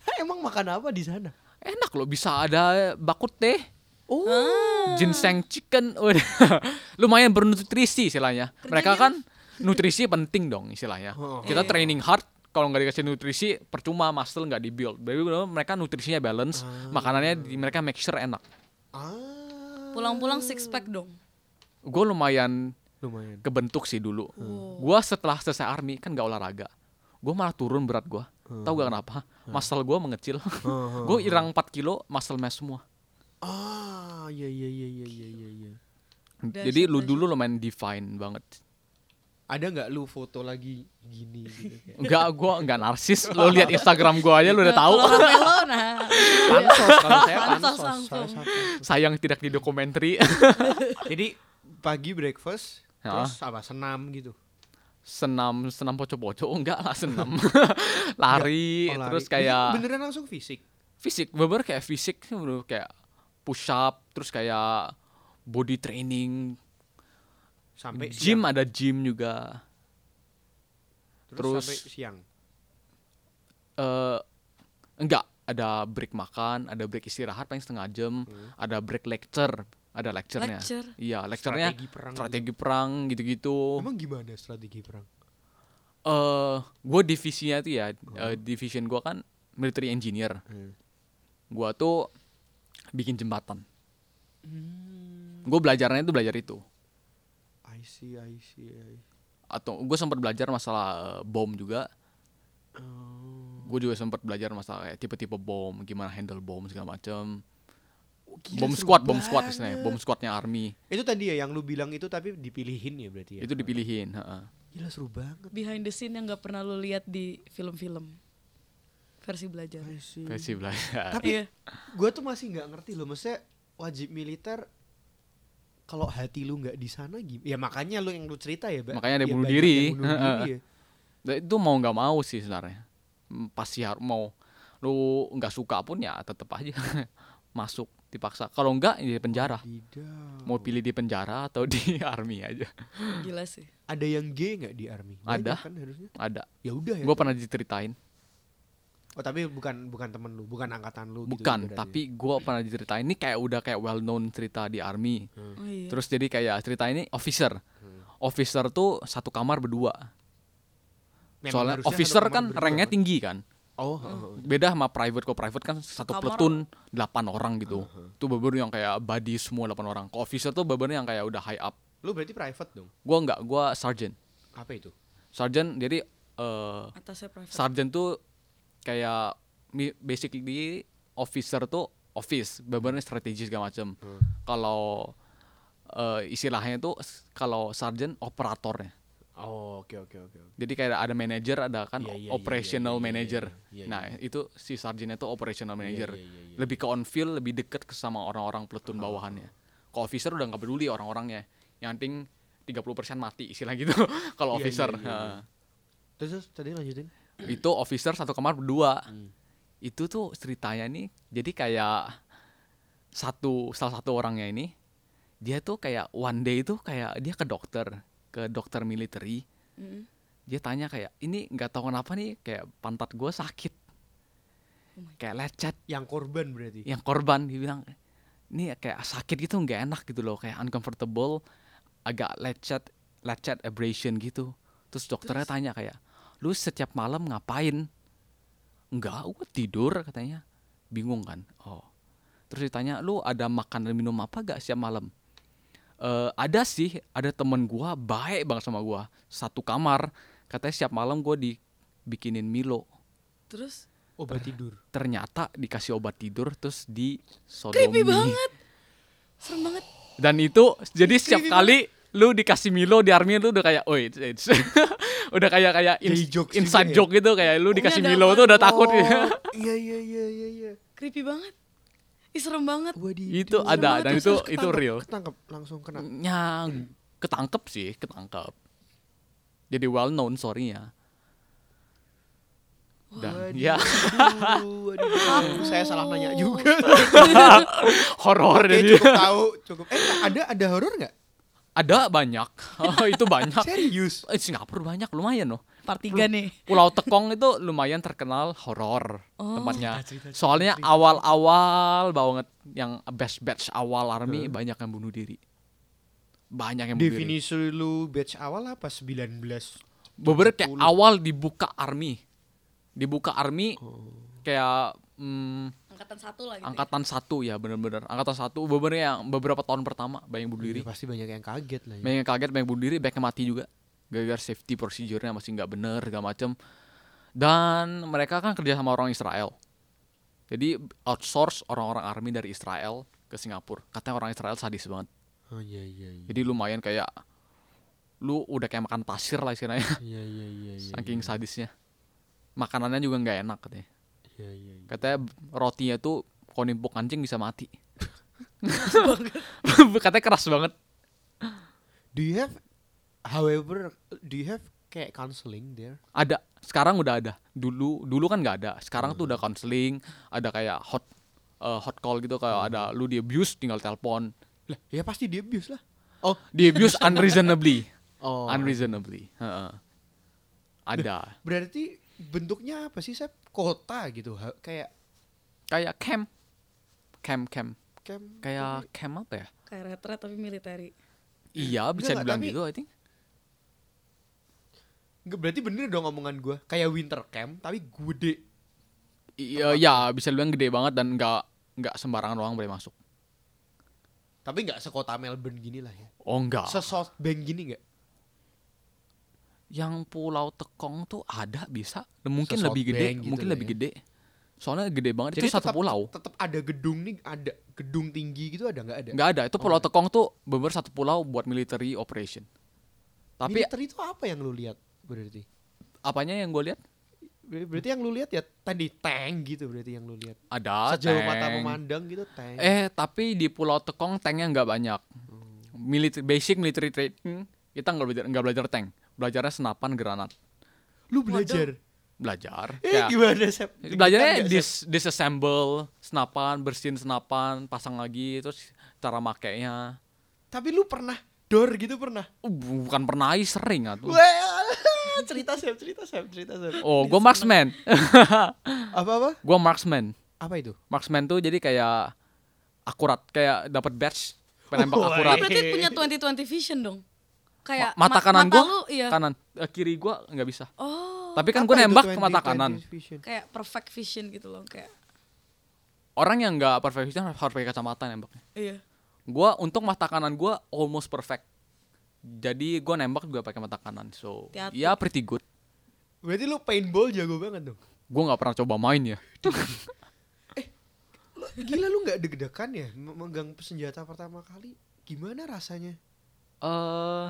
Hah, emang makan apa di sana? Enak loh, bisa ada bakut teh. Oh. ginseng chicken [LAUGHS] lumayan bernutrisi istilahnya mereka kan nutrisi penting dong istilahnya Oh. kita Iya. training hard kalau nggak dikasih nutrisi percuma muscle nggak dibuild. Jadi mereka nutrisinya balance makanannya di, mereka make sure enak. Ah. Pulang-pulang six pack dong. gue lumayan Lumayan. kebentuk sih dulu. Wow. gue setelah selesai army kan gak olahraga. Gue malah turun berat gue tahu gak kenapa? Muscle gue mengecil. Oh, gue hilang 4 kilo muscle mass semua. Ah, iya iya iya iya iya iya. jadi lu dulu lumayan define banget Ada nggak lu foto lagi gini gitu kayak? Enggak, gua enggak narsis. Lo lihat Instagram gua aja lu udah tahu. Kalau nah. Pansos kalau saya Pansos. Sayang tidak di dokumenter. [LAUGHS] Jadi pagi breakfast Ya. terus apa senam gitu. senam senam poco-poco enggak lah senam. [LAUGHS] lari, Oh, lari. terus kayak beneran langsung fisik. fisik, bener kayak fisik kayak push up, terus kayak body training, Sampai gym siang. ada gym juga. terus, terus- sampai siang. eh enggak, ada break makan, ada break istirahat paling setengah jam, Hmm. ada break lecture, ada lecturenya. Lecture. Iya, lecturenya Strategi perang. strategi perang gitu-gitu. Emang gimana strategi perang? eh gue divisinya tuh ya, eh, division gue kan military engineer. Hmm. Gue tuh bikin jembatan. Hmm. Gue belajarnya itu belajar itu. See, I see, I see. Atau gue sempat belajar masalah eh, bom juga. Oh. Gue juga sempat belajar masalah kayak tipe-tipe bom, gimana handle bom segala macam. Oh, gila, Bom squad, bom squad istilahnya, bom squadnya army. Itu tadi ya yang lu bilang itu tapi dipilihin ya berarti ya. Itu dipilihin. heeh. Gila seru banget. Behind the scene yang nggak pernah lu lihat di film-film. Versi belajar. Versi belajar. Tapi Iya. gue tuh masih nggak ngerti loh, maksudnya wajib militer kalau hati lu nggak di sana gimana? Ya makanya lu yang lu cerita ya, Ba. Makanya ada Ya, bunuh diri. bunuh diri [LAUGHS] ya. Dan itu mau nggak mau sih sebenarnya. Pasti harus mau lu nggak suka pun ya tetap aja [LAUGHS] masuk dipaksa. Kalau enggak di penjara. Tidak. Mau pilih di penjara atau di [LAUGHS] army aja. Gila sih. Ada yang gay nggak di army? Banyak Ada. kan harusnya. Ada. Ya udah ya. Gue pernah diceritain. Oh tapi bukan bukan temen lu, bukan angkatan lu. gitu Bukan, ibaratnya. tapi gue pernah diceritain. Ini kayak udah kayak well known cerita di army. Oh iya. Terus jadi kayak cerita ini officer. Officer tuh satu kamar berdua. Memang Soalnya officer kan berdua, ranknya kan? tinggi kan. Oh, oh, oh. Beda sama private. Kalau private kan satu Kamar- platoon 8 orang gitu. Itu bener yang kayak body semua 8 orang. Kalau officer tuh bener yang kayak udah high up. Lu berarti private dong. Gua enggak, gua sergeant. Apa itu? Sergeant jadi eh Atasnya private. sergeant tuh kayak basically officer tuh office, bener strategis segala macem. Hmm. Kalau eh, istilahnya tuh kalau sergeant operatornya. Oh, oke oke oke. oke. Jadi kayak ada manager, ada kan Iya, iya, iya, operational iya, iya, manager. iya, iya, nah, itu si sarjinnya tuh operational manager. iya, iya, iya. Lebih ke on field, lebih deket ke sama orang-orang platoon bawahannya. Kalau officer udah nggak peduli orang-orangnya. Yang penting 30% mati istilah gitu. [LAUGHS] Kalau Iya, officer. iya, iya, iya. Nah, Terus, terus tadi lanjutin. Itu officer satu kamar berdua. Hmm. Itu tuh ceritanya nih jadi kayak satu salah satu orangnya ini dia tuh kayak one day itu kayak dia ke dokter, ke dokter military Mm. dia tanya kayak ini nggak tahu kenapa nih kayak pantat gue sakit Oh kayak lecet Yang korban berarti. yang korban dia bilang ini kayak sakit gitu nggak enak gitu loh kayak uncomfortable agak lecet lecet abrasion gitu terus dokternya tanya kayak lu setiap malam ngapain enggak gue tidur katanya bingung kan oh terus ditanya lu ada makan dan minum apa gak setiap malam Eh, ada sih, ada temen gua baik banget sama gua. Satu kamar, katanya setiap malam gua dibikinin Milo. Terus Obat tidur. Ternyata dikasih obat tidur terus di creepy sodomi. banget. Serem banget. Dan itu jadi setiap Creepy kali lu dikasih Milo di army lu udah kayak, oh it's, it's." [LAUGHS] udah kayak kayak ins- jokes inside ya? joke gitu kayak lu dikasih ada Milo apa? tuh udah takut gitu. [LAUGHS] Iya iya iya iya iya. Creepy banget. Ih serem banget. Wadi. itu Serem ada banget dan itu terus itu real. Ketangkep langsung kena. Ya ketangkep sih, ketangkep. Jadi well known story-nya. Dan ya Aduh, waduh. Saya salah nanya juga. [LAUGHS] horor jadi. cukup tahu, cukup. Eh, ada ada horor nggak? Ada banyak. [LAUGHS] Oh, itu banyak. Serius? Eh, Singapura banyak lumayan loh. Part 3 nih. Pulau Tekong itu lumayan terkenal horor Oh. tempatnya. Soalnya awal-awal banget yang batch batch awal army banyak yang bunuh diri. Banyak yang bunuh diri. Definisi lu batch awal apa? 19. Beberapa kayak 70. awal dibuka army. Dibuka army Oh. kayak hmm, Angkatan satu lah gitu. angkatan satu ya bener-bener. Angkatan satu beberapa yang beberapa tahun pertama banyak yang bunuh diri. Iya, pasti banyak yang kaget lah ya. banyak yang kaget banyak bunuh diri banyak yang mati juga. Gara-gara safety procedure-nya masih nggak bener segala macem. Dan mereka kan kerja sama orang Israel. Jadi outsource orang-orang army dari Israel ke Singapura. Katanya orang Israel sadis banget. Oh iya iya iya. jadi lumayan kayak lu udah kayak makan pasir lah istilahnya. Iya iya iya iya. saking sadisnya. Makanannya juga nggak enak katanya Iya iya. iya. katanya rotinya tuh kalau nimpuk anjing bisa mati [LAUGHS] katanya keras banget Do you have however do you have kayak counseling there? ada sekarang udah ada dulu dulu kan nggak ada sekarang tuh udah counseling ada kayak hot eh, hot call gitu kayak ada lu di abuse tinggal telepon Lah, ya pasti dia abuse lah. oh di abuse unreasonably [LAUGHS] Oh. unreasonably Heeh. ada Berarti bentuknya apa sih, Sep? Kota gitu. ha- Kayak kayak camp camp camp camp kayak camp apa ya Kayak retret tapi military. iya bisa Enggak, dibilang tapi- gitu I think Nggak, berarti bener dong omongan gua. Kayak winter camp tapi gede. iya ya bisa dibilang gede banget dan nggak nggak sembarangan orang boleh masuk Tapi nggak sekota Melbourne gini lah ya. oh enggak Se-South Bank gini nggak? Yang Pulau Tekong tuh ada bisa mungkin lebih gede gitu mungkin lah lebih ya. gede soalnya gede banget itu satu tetap- pulau Tetap ada gedung nih, ada gedung tinggi gitu ada nggak ada? nggak ada itu Pulau nggak. Tekong tuh bener satu pulau buat military operation tapi Militer itu apa yang lu lihat berarti? apanya yang gue lihat Ber- Berarti yang lu lihat ya tadi tank gitu berarti yang lu lihat. ada Sejauh mata tank. memandang gitu tank. eh tapi di Pulau Tekong tanknya nggak banyak military basic military training kita nggak belajar nggak belajar tank belajarnya senapan granat lu belajar. belajar Eh Kayak- gimana Sep? belajarnya dis disassemble senapan bersihin senapan pasang lagi terus cara makainya Tapi lu pernah door gitu pernah? Uh, bukan pernah sering atuh Wah, [LAUGHS] cerita Sep, cerita Sep, cerita Sep. oh gue marksman [LAUGHS] Apa apa? gue marksman Apa itu? marksman tuh jadi kayak akurat kayak dapat badge penembak Oh, akurat berarti punya 2020 vision dong. Kayak Ma- mata ma- kanan gue iya. kanan Eh, kiri gue nggak bisa Oh. tapi kan gue nembak ke 20, mata 20 kanan kayak perfect vision gitu loh kayak orang yang nggak perfect vision harus pakai kacamata nembaknya iya. gue untuk mata kanan gue almost perfect jadi gue nembak juga pakai mata kanan so Hati-hati. ya pretty good Berarti lu paintball jago banget dong. gue nggak pernah coba main ya [LAUGHS] Lu- Gila lu nggak deg-degan ya me- megang senjata pertama kali? Gimana rasanya? eh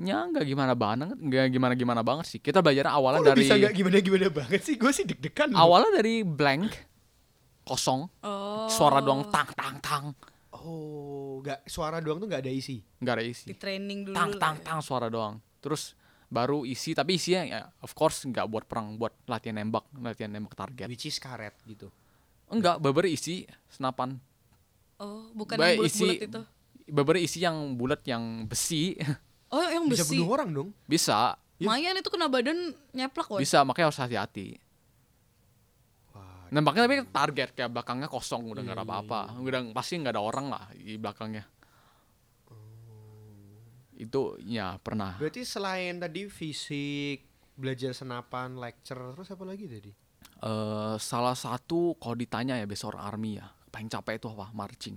nya nggak gimana banget nggak gimana gimana banget sih kita belajar awalnya Kok dari bisa nggak gimana-gimana banget sih? Gue sih deg-degan. loh. awalnya dari blank kosong Oh. suara doang tang tang tang Oh, nggak suara doang tuh nggak ada isi. nggak ada isi Di training dulu. tang tang ya. tang suara doang terus baru isi tapi isinya ya of course nggak buat perang buat latihan nembak latihan nembak target Which is karet gitu. enggak beber isi senapan Oh, bukan Baik, yang bulat-bulat isi- itu. beber isi yang bulat yang besi [LAUGHS] Oh, yang Bisa besi. bunuh orang dong. bisa. Lumayan itu kena badan nyeplak, woy. bisa makanya harus hati-hati. Wah, nembaknya tapi target kayak belakangnya kosong udah nggak ada Iya, apa-apa. udah pasti nggak ada orang lah di belakangnya. Itu ya pernah. Berarti selain tadi fisik, belajar senapan, lecture, terus apa lagi tadi? eh salah satu kalau ditanya ya besar army ya. Paling capek itu apa? Marching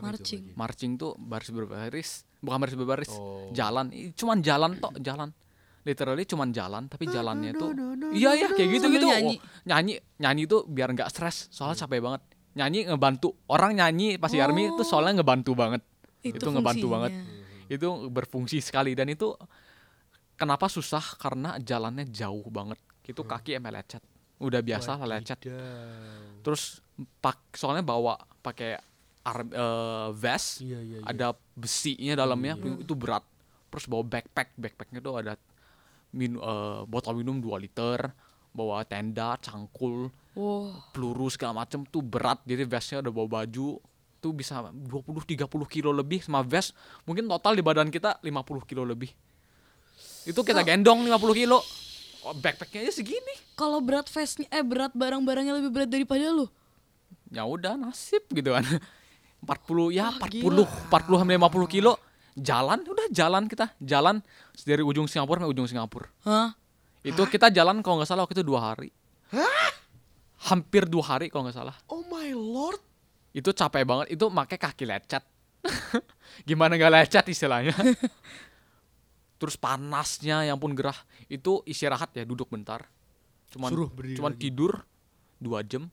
Apa itu, Marching. Marching tuh baris berbaris bukan baris berbaris Oh. jalan. Cuman jalan tok jalan. Literally cuman jalan tapi jalannya tuh iya iya kayak gitu gitu. Nyanyi. nyanyi nyanyi tuh biar nggak stres soalnya capek banget. Nyanyi ngebantu orang nyanyi pas di army itu soalnya ngebantu banget. Itu itu, ngebantu banget. Itu berfungsi sekali dan itu kenapa susah? Karena jalannya jauh banget. Itu kaki emang lecet. Udah biasa lah lecet. Terus pak soalnya bawa pakai ar- eh, vest Iya iya. iya. ada besinya dalamnya itu berat terus bawa backpack backpacknya tuh ada minu, eh, botol minum 2 liter bawa tenda cangkul Wow. peluru segala macem tuh berat jadi vestnya udah bawa baju tuh bisa 20-30 kilo lebih sama vest mungkin total di badan kita 50 kilo lebih itu kita gendong 50 kilo oh, backpacknya aja segini Kalau berat vestnya eh berat barang-barangnya lebih berat daripada lu. ya udah nasib gitu kan [LAUGHS] 40 ya Wah, 40 40 sampai 50 kilo. Jalan udah jalan kita jalan dari ujung Singapura sampai ujung Singapura. Hah? itu kita jalan kalau nggak salah waktu itu dua hari. Hampir dua hari kalau nggak salah. Oh my lord. itu capek banget itu pakai kaki lecet. [LAUGHS] Gimana nggak lecet istilahnya? [LAUGHS] Terus panasnya yang pun gerah. Itu istirahat ya duduk bentar. Cuman Suruh cuman lagi. tidur dua jam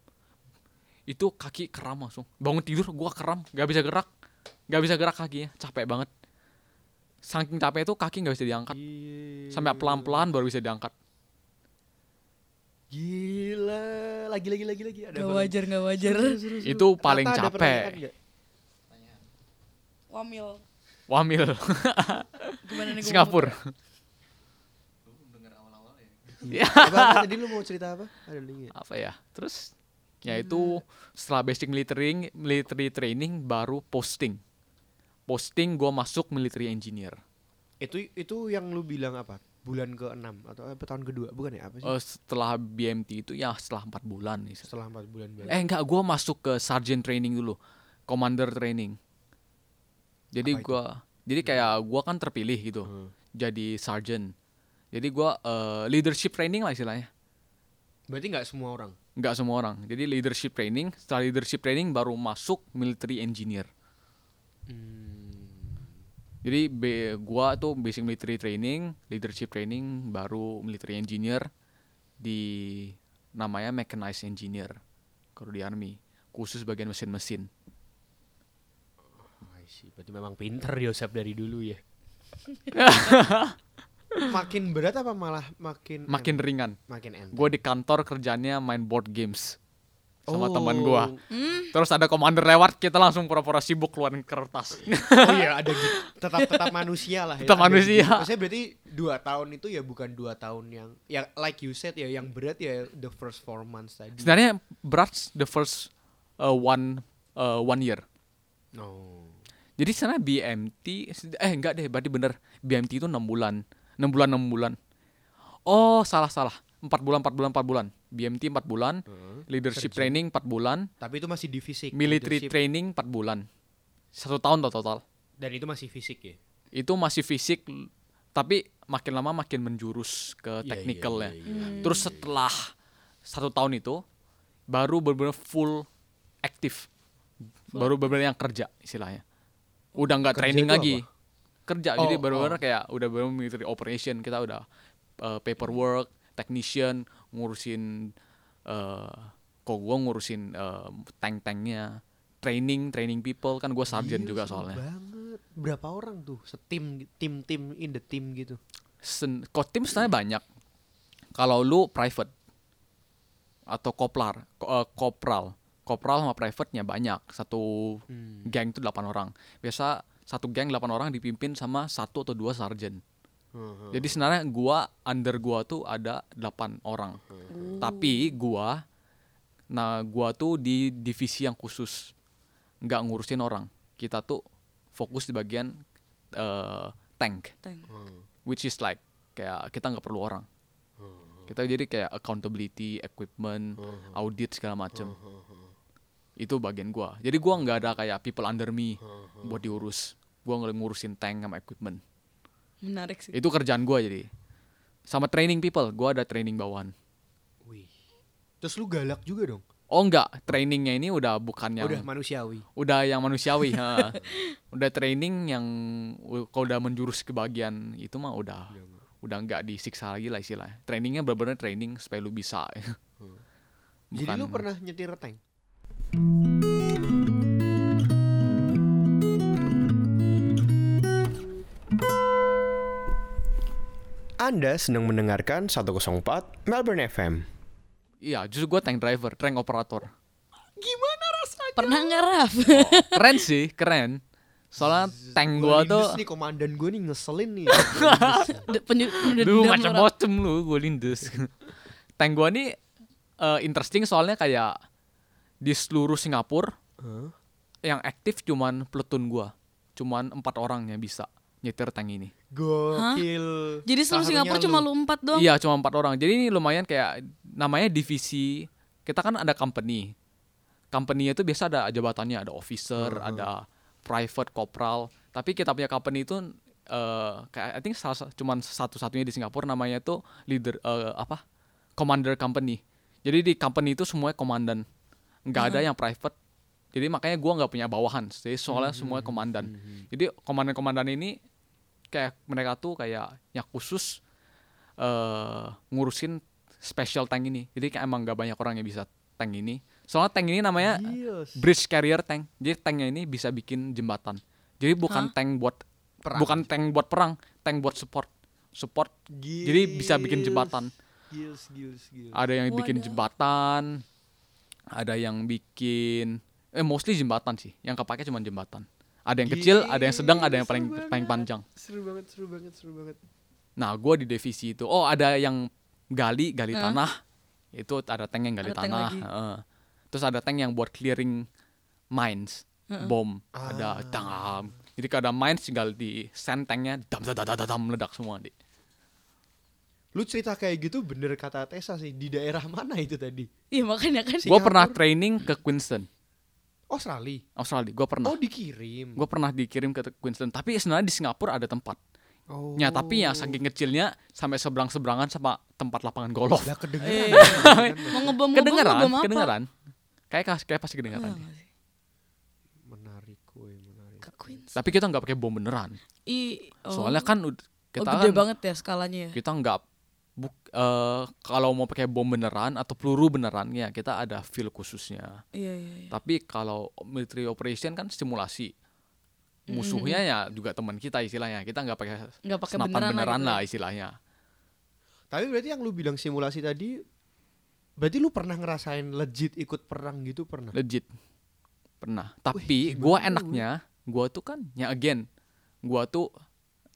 itu kaki kram langsung bangun tidur gua kram nggak bisa gerak nggak bisa gerak kakinya capek banget saking capek itu kaki nggak bisa diangkat Gila. sampai pelan pelan baru bisa diangkat Gila. Lagi lagi lagi lagi. Ada Gak apa lagi? wajar, gak wajar. itu paling Rata capek nggak? Wamil. wamil [LAUGHS] Gimana nih gua Singapura Apa, apa tadi lu mau cerita apa? Ada link ya? apa ya terus ya itu setelah basic military military training baru posting posting gua masuk military engineer Itu itu yang lu bilang apa? Bulan ke-6 atau apa tahun kedua? Bukan ya? Apa sih? Eh, setelah BMT itu ya setelah empat bulan nih Setelah 4 bulan berarti. eh enggak gua masuk ke sergeant training dulu commander training jadi gua jadi kayak gua kan terpilih gitu Hmm. jadi sergeant jadi gua eh, leadership training lah istilahnya Berarti nggak semua orang. Nggak semua orang jadi leadership training setelah leadership training baru masuk military engineer Hmm. Jadi be, gua tuh basic military training, leadership training, baru military engineer di namanya mechanized engineer kalau di army, khusus bagian mesin-mesin. Oh, I see. Berarti memang pinter Yosep dari dulu ya. [LAUGHS] makin berat apa malah makin Makin en- ringan. makin enteng? Gua di kantor kerjanya main board games sama Oh. teman gua. Hmm? Terus ada komander lewat, kita langsung pura-pura sibuk keluarin kertas. Oh iya ada gitu. tetap tetap manusia lah ya. Tetap ada manusia. gitu. Maksudnya berarti dua tahun itu ya bukan dua tahun yang ya like you said ya yang berat ya the first four months tadi. Sebenarnya berat the first uh, one uh, one year. No. Jadi sana BMT eh enggak deh, berarti bener. BMT itu 6 bulan. 6 bulan 6 bulan. Oh, salah salah. 4 bulan 4 bulan 4 bulan. BMT 4 bulan, Heeh. leadership Sergeant. training 4 bulan, Tapi itu masih di fisik. military leadership. training 4 bulan. Satu tahun total total. Dan itu masih fisik ya. Itu masih fisik tapi makin lama makin menjurus ke Iya, technical iya, ya. iya, iya. Terus setelah satu tahun itu baru benar-benar full aktif. Baru benar-benar yang kerja istilahnya. Udah nggak Kerja training lagi. apa? Kerja Oh, jadi benar-benar oh. kayak udah benar military operation kita udah uh, paperwork, technician ngurusin uh, kok gua ngurusin uh, tank-tanknya, training, training people kan gua sergeant Gila, juga soalnya. banget. Berapa orang tuh? Setim tim tim in the team gitu. Sen kok tim sebenarnya banyak. Kalau lu private atau koplar, ko- eh, kopral, kopral sama private-nya banyak. Satu Hmm. geng itu 8 orang. Biasa satu geng 8 orang dipimpin sama satu atau dua sarjen. Heeh. Jadi sebenarnya gua under gua tuh ada 8 orang. Tapi gua nah gua tuh di divisi yang khusus nggak ngurusin orang. Kita tuh fokus di bagian eh, tank Tank. Hmm. which is like kayak kita nggak perlu orang kita jadi kayak accountability equipment audit segala macem itu bagian gua jadi gua nggak ada kayak people under me Hmm. buat diurus gua nggak ngurusin tank sama equipment Menarik sih. itu kerjaan gua jadi sama training people gua ada training bawahan Wih. Terus lu galak juga dong. Oh enggak, trainingnya ini udah bukan yang Udah manusiawi. udah yang manusiawi ha. [LAUGHS] udah training yang kalau udah menjurus ke bagian itu mah udah udah nggak disiksa lagi lah istilahnya trainingnya benar-benar training supaya lu bisa [LAUGHS] Jadi Bukan- lu pernah nyetir tank? Anda sedang mendengarkan 104 Melbourne FM. iya justru gue tank driver tank operator Gimana rasanya? Pernah nggak Raf? keren sih keren soalnya tank gua tuh nih komandan gue nih ngeselin nih. [LAUGHS] Raf. macam-macam lu gue lindes [LAUGHS] tank gua nih eh, interesting soalnya kayak di seluruh Singapura Hah? yang aktif cuman platoon gua cuman empat orang yang bisa nyetir tank ini Gokil. Jadi seluruh Singapura cuma lu empat doang. Iya cuma empat orang. Jadi ini lumayan kayak namanya divisi. Kita kan ada company. Company itu biasa ada jabatannya, ada officer, ada private, corporal. Tapi kita punya company itu eh kayak I think salah sa- cuman satu-satunya di Singapura namanya itu leader eh, apa? Commander company. Jadi di company itu semuanya komandan. nggak ada yang private. Jadi makanya gua nggak punya bawahan. Jadi soalnya semua komandan. Jadi komandan-komandan ini kayak mereka tuh kayak yang khusus eh ngurusin special tank ini. Jadi kayak emang gak banyak orang yang bisa tank ini. Soalnya tank ini namanya Yes. bridge carrier tank. Jadi tanknya ini bisa bikin jembatan. Jadi bukan tank buat Perang. bukan tank buat perang, tank buat support. Support. Jadi bisa bikin jembatan. Gils, gils, gils. Ada yang bikin jembatan, ada yang bikin eh mostly jembatan sih. Yang kepake cuma jembatan. Ada yang kecil, ada yang sedang, ada yang paling seru paling banget. panjang. Seru banget, seru banget, seru banget. Nah, gue di divisi itu. Oh, ada yang gali, gali Hah? tanah. Itu ada tank yang gali Ada tank tanah. lagi. heeh. Terus ada tank yang buat clearing mines, bom. Ada Ah. dam. Jadi kalau ada mines tinggal di sand tanknya dam dam dam dam, meledak semua di. Lu cerita kayak gitu bener kata Tessa sih. Di daerah mana itu tadi? Iya makanya kan. Gue pernah training ke Queensland, Australia. Australia. Gue pernah. Oh, dikirim. Gue pernah dikirim ke Queensland. Tapi sebenarnya di Singapura ada tempat. Oh. Ya, tapi ya saking kecilnya sampai seberang seberangan sama tempat lapangan golf. Lah kedengeran. Eh, mau ngebom kedengeran, ngebom apa? kedengeran. Kayak kayak pasti kedengeran. Menarik, menarik. Ke Queens. Tapi kita nggak pakai bom beneran. I, oh. Soalnya kan oh, kita gede kan banget ya skalanya ya. kita nggak buk eh, kalau mau pakai bom beneran atau peluru beneran ya kita ada feel khususnya. Iya iya. iya. Tapi kalau military operation kan simulasi. Musuhnya ya juga teman kita istilahnya. Kita nggak pakai Nggak pakai senapan beneran, beneran, lah. lah gitu istilahnya. Tapi berarti yang lu bilang simulasi tadi berarti lu pernah ngerasain legit ikut perang gitu pernah? Legit. Pernah. Tapi gua enaknya gua tuh kan ya again gua tuh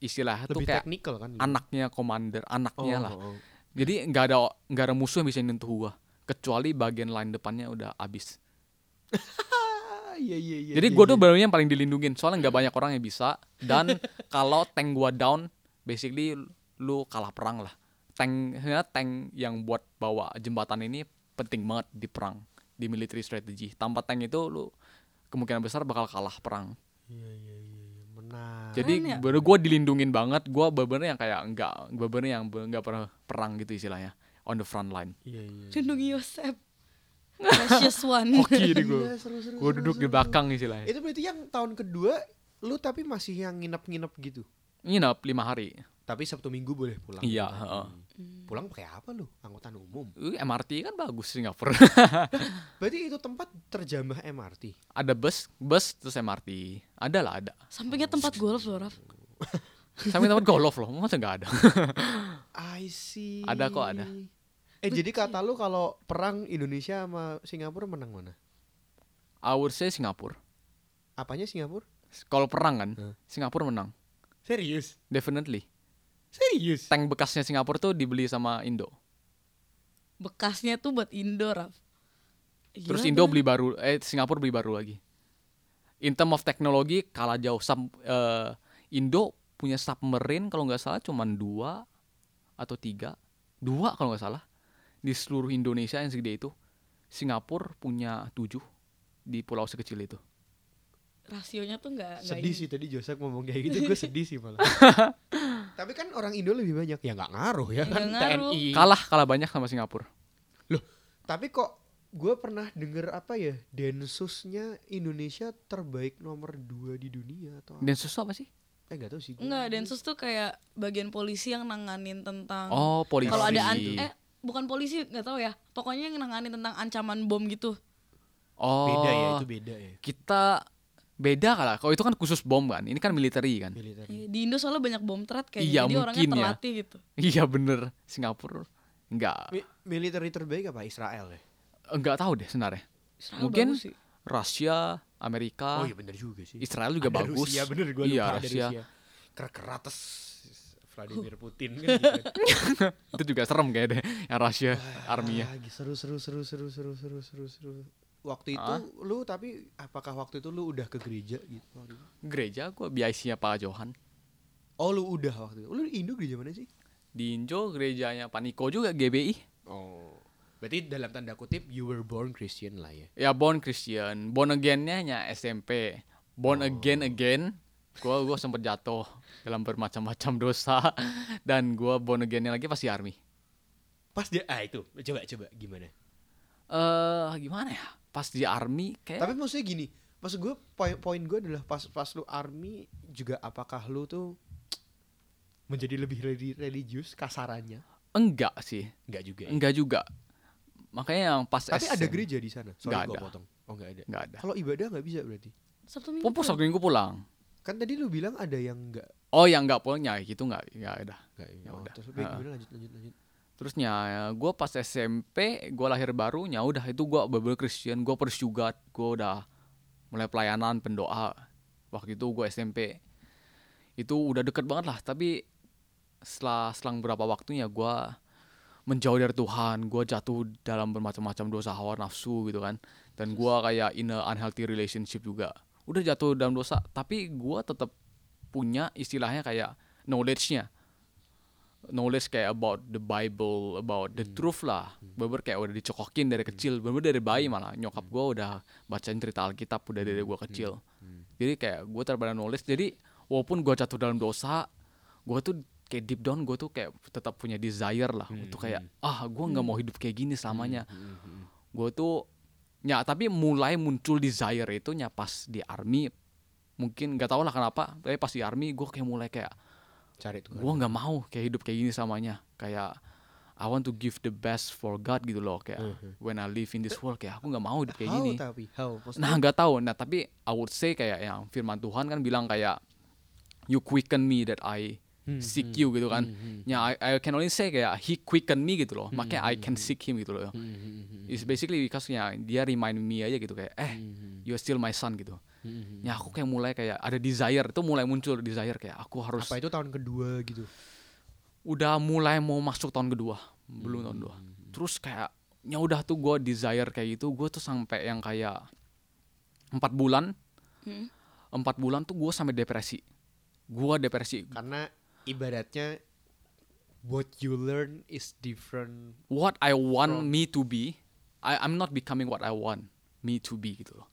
istilahnya tuh Lebih kayak teknikal kan? anaknya commander, anaknya lah. oh, oh. Jadi nggak ada nggak ada musuh yang bisa nyentuh gua kecuali bagian line depannya udah abis. Ah, [LAUGHS] iya iya iya. Jadi iya, gua iya. tuh baru yang paling dilindungin soalnya nggak banyak orang yang bisa dan [LAUGHS] kalau tank gua down basically lu kalah perang lah. Tanknya tank yang buat bawa jembatan ini penting banget di perang di military strategy. Tanpa tank itu lu kemungkinan besar bakal kalah perang. Iya iya iya iya. Menarik. Jadi ya? baru gue dilindungin banget. Gue bener yang kayak enggak, gue bener yang be- nggak pernah perang gitu istilahnya on the front line. Iya iya. Lindungi Yosep. [LAUGHS] Precious one. Hoki di gue. Iya, seru, Gue seru, duduk di seru. belakang istilahnya. Itu berarti yang tahun kedua lu tapi masih yang nginep-nginep gitu. Nginep lima hari. Tapi Sabtu Minggu boleh pulang. Iya, lagi. Heeh. Pulang pakai apa lu? Angkutan umum. Uh, MRT kan bagus Singapura. [LAUGHS] Berarti itu tempat terjamah MRT. ada bus, bus terus MRT. Ada lah ada. Sampingnya tempat golf loh, Raf. [LAUGHS] Sampai tempat golf loh, masa nggak ada? [LAUGHS] I see. Ada kok, ada. Eh jadi kata lu kalau perang Indonesia sama Singapura menang mana? I would say Singapura. Apanya Singapura? Kalau perang kan, Huh. Singapura menang. Serius? Definitely. Serius? Tank bekasnya Singapura tuh dibeli sama Indo. Bekasnya tuh buat Indo, Raf. Terus Gila Indo dah. beli baru, eh Singapura beli baru lagi. In term of teknologi kalah jauh. Sub, eh, Indo punya submarine kalau nggak salah cuma dua atau tiga, dua kalau nggak salah di seluruh Indonesia yang segede itu. Singapura punya tujuh di pulau sekecil itu. Rasionya tuh nggak nggak Sedih sih tadi Joseph ngomong kayak gitu gue [LAUGHS] sedih sih malah. [LAUGHS] Tapi kan orang Indo lebih banyak ya nggak ngaruh ya Ya, kan nggak ngaruh. TNI. Kalah kalah banyak sama Singapura. Loh, tapi kok gue pernah denger apa ya densusnya Indonesia terbaik nomor dua di dunia atau apa? Densus apa sih? eh nggak tahu sih gua. Enggak, Densus tuh kayak bagian polisi yang nanganin tentang Oh, polisi. kalau ada an- eh bukan polisi nggak tahu ya. Pokoknya yang nanganin tentang ancaman bom gitu. oh, beda ya itu beda ya Kita beda kalah. Kalau itu kan khusus bom kan. Ini kan military kan. militer Iya, Di Indo soalnya banyak bom threat kayaknya. Iya, Jadi orangnya mungkin ya. terlatih gitu. Iya bener. Singapura enggak Mi- militer terbaik apa Israel ya enggak tahu deh sebenarnya. Israel Mungkin bagus sih. Rusia, Amerika, oh iya bener juga sih Israel juga Ada bagus. Rusia bener gue Iya, lupa ada Rusia. Rusia Kerates Vladimir Putin kan gitu. [LAUGHS] Itu juga serem kayak deh yang Rusia army-nya. Ah, seru seru seru seru seru seru seru seru waktu itu Ah. lu tapi apakah waktu itu lu udah ke gereja gitu waktu itu? Gereja gua biasanya Pak Johan. oh lu udah waktu itu lu di Indo gereja mana sih Di Injo gerejanya Paniko juga GBI. oh berarti dalam tanda kutip you were born Christian lah ya Ya born Christian, born again-nya hanya SMP. Born Oh. again again. Gua gua sempet jatuh dalam bermacam-macam dosa [LAUGHS] dan gua born again-nya lagi pasti army. pas dia ah itu coba coba gimana Eh gimana ya? Pas di army kayak tapi maksudnya gini maksud gue poin poin gue adalah pas pas lu army juga apakah lu tuh menjadi lebih reli- religius kasarannya enggak sih. enggak juga ya? Enggak juga. Makanya yang pas tapi ada SM gereja di sana sorry Nggak gue ada. potong oh enggak ada Enggak ada. kalau ibadah nggak bisa berarti Sabtu Minggu. Pupus pulang. Sabtu Minggu pulang. kan tadi lu bilang ada yang enggak Oh yang enggak punya gitu enggak enggak ada. enggak Ya oh, udah. terus gimana lanjut lanjut lanjut Terusnya gue pas SMP gue lahir baru ya udah itu gue bener Kristen gue persugat gue udah mulai pelayanan pendoa. Waktu itu gue SMP itu udah deket banget lah tapi setelah selang berapa waktunya gue menjauh dari Tuhan. Gue jatuh dalam bermacam-macam dosa hawa nafsu gitu kan. Dan gue kayak in a unhealthy relationship juga. Udah jatuh dalam dosa tapi gue tetap punya istilahnya kayak knowledge-nya knowledge kayak about the Bible, about the truth lah. Bener kayak udah dicokokin dari kecil, bener dari bayi malah. Nyokap gue udah bacain cerita Alkitab udah dari gue kecil. Jadi kayak gue terpada knowledge. Jadi walaupun gue jatuh dalam dosa, gue tuh kayak deep down gue tuh kayak tetap punya desire lah untuk kayak ah gue nggak mau hidup kayak gini selamanya. Gue tuh ya tapi mulai muncul desire itu nya pas di army. Mungkin nggak tau lah kenapa tapi pas di army gue kayak mulai kayak cari Tuhan gue nggak mau kayak hidup kayak gini samanya. Kayak I want to give the best for God gitu loh. Kayak when I live in this world kayak aku nggak mau hidup kayak how gini. tapi? How? Maksudnya- nah nggak tahu. Nah tapi I would say kayak yang firman Tuhan kan bilang kayak you quicken me that I seek you gitu kan. Ya I, I can only say kayak he quicken me gitu loh. Makanya I can seek him gitu loh. It's basically because ya dia remind me aja gitu kayak eh you're still my son gitu. Ya aku kayak mulai kayak ada desire itu mulai muncul desire kayak aku harus apa itu tahun kedua gitu? Udah mulai mau masuk tahun kedua belum tahun dua terus kayak ya udah tuh gue desire kayak gitu gue tuh sampai yang kayak empat bulan Hmm. empat bulan tuh gue sampai depresi. Gue depresi. Karena ibaratnya what you learn is different what I want From- me to be I I'm not becoming what I want me to be gitu loh.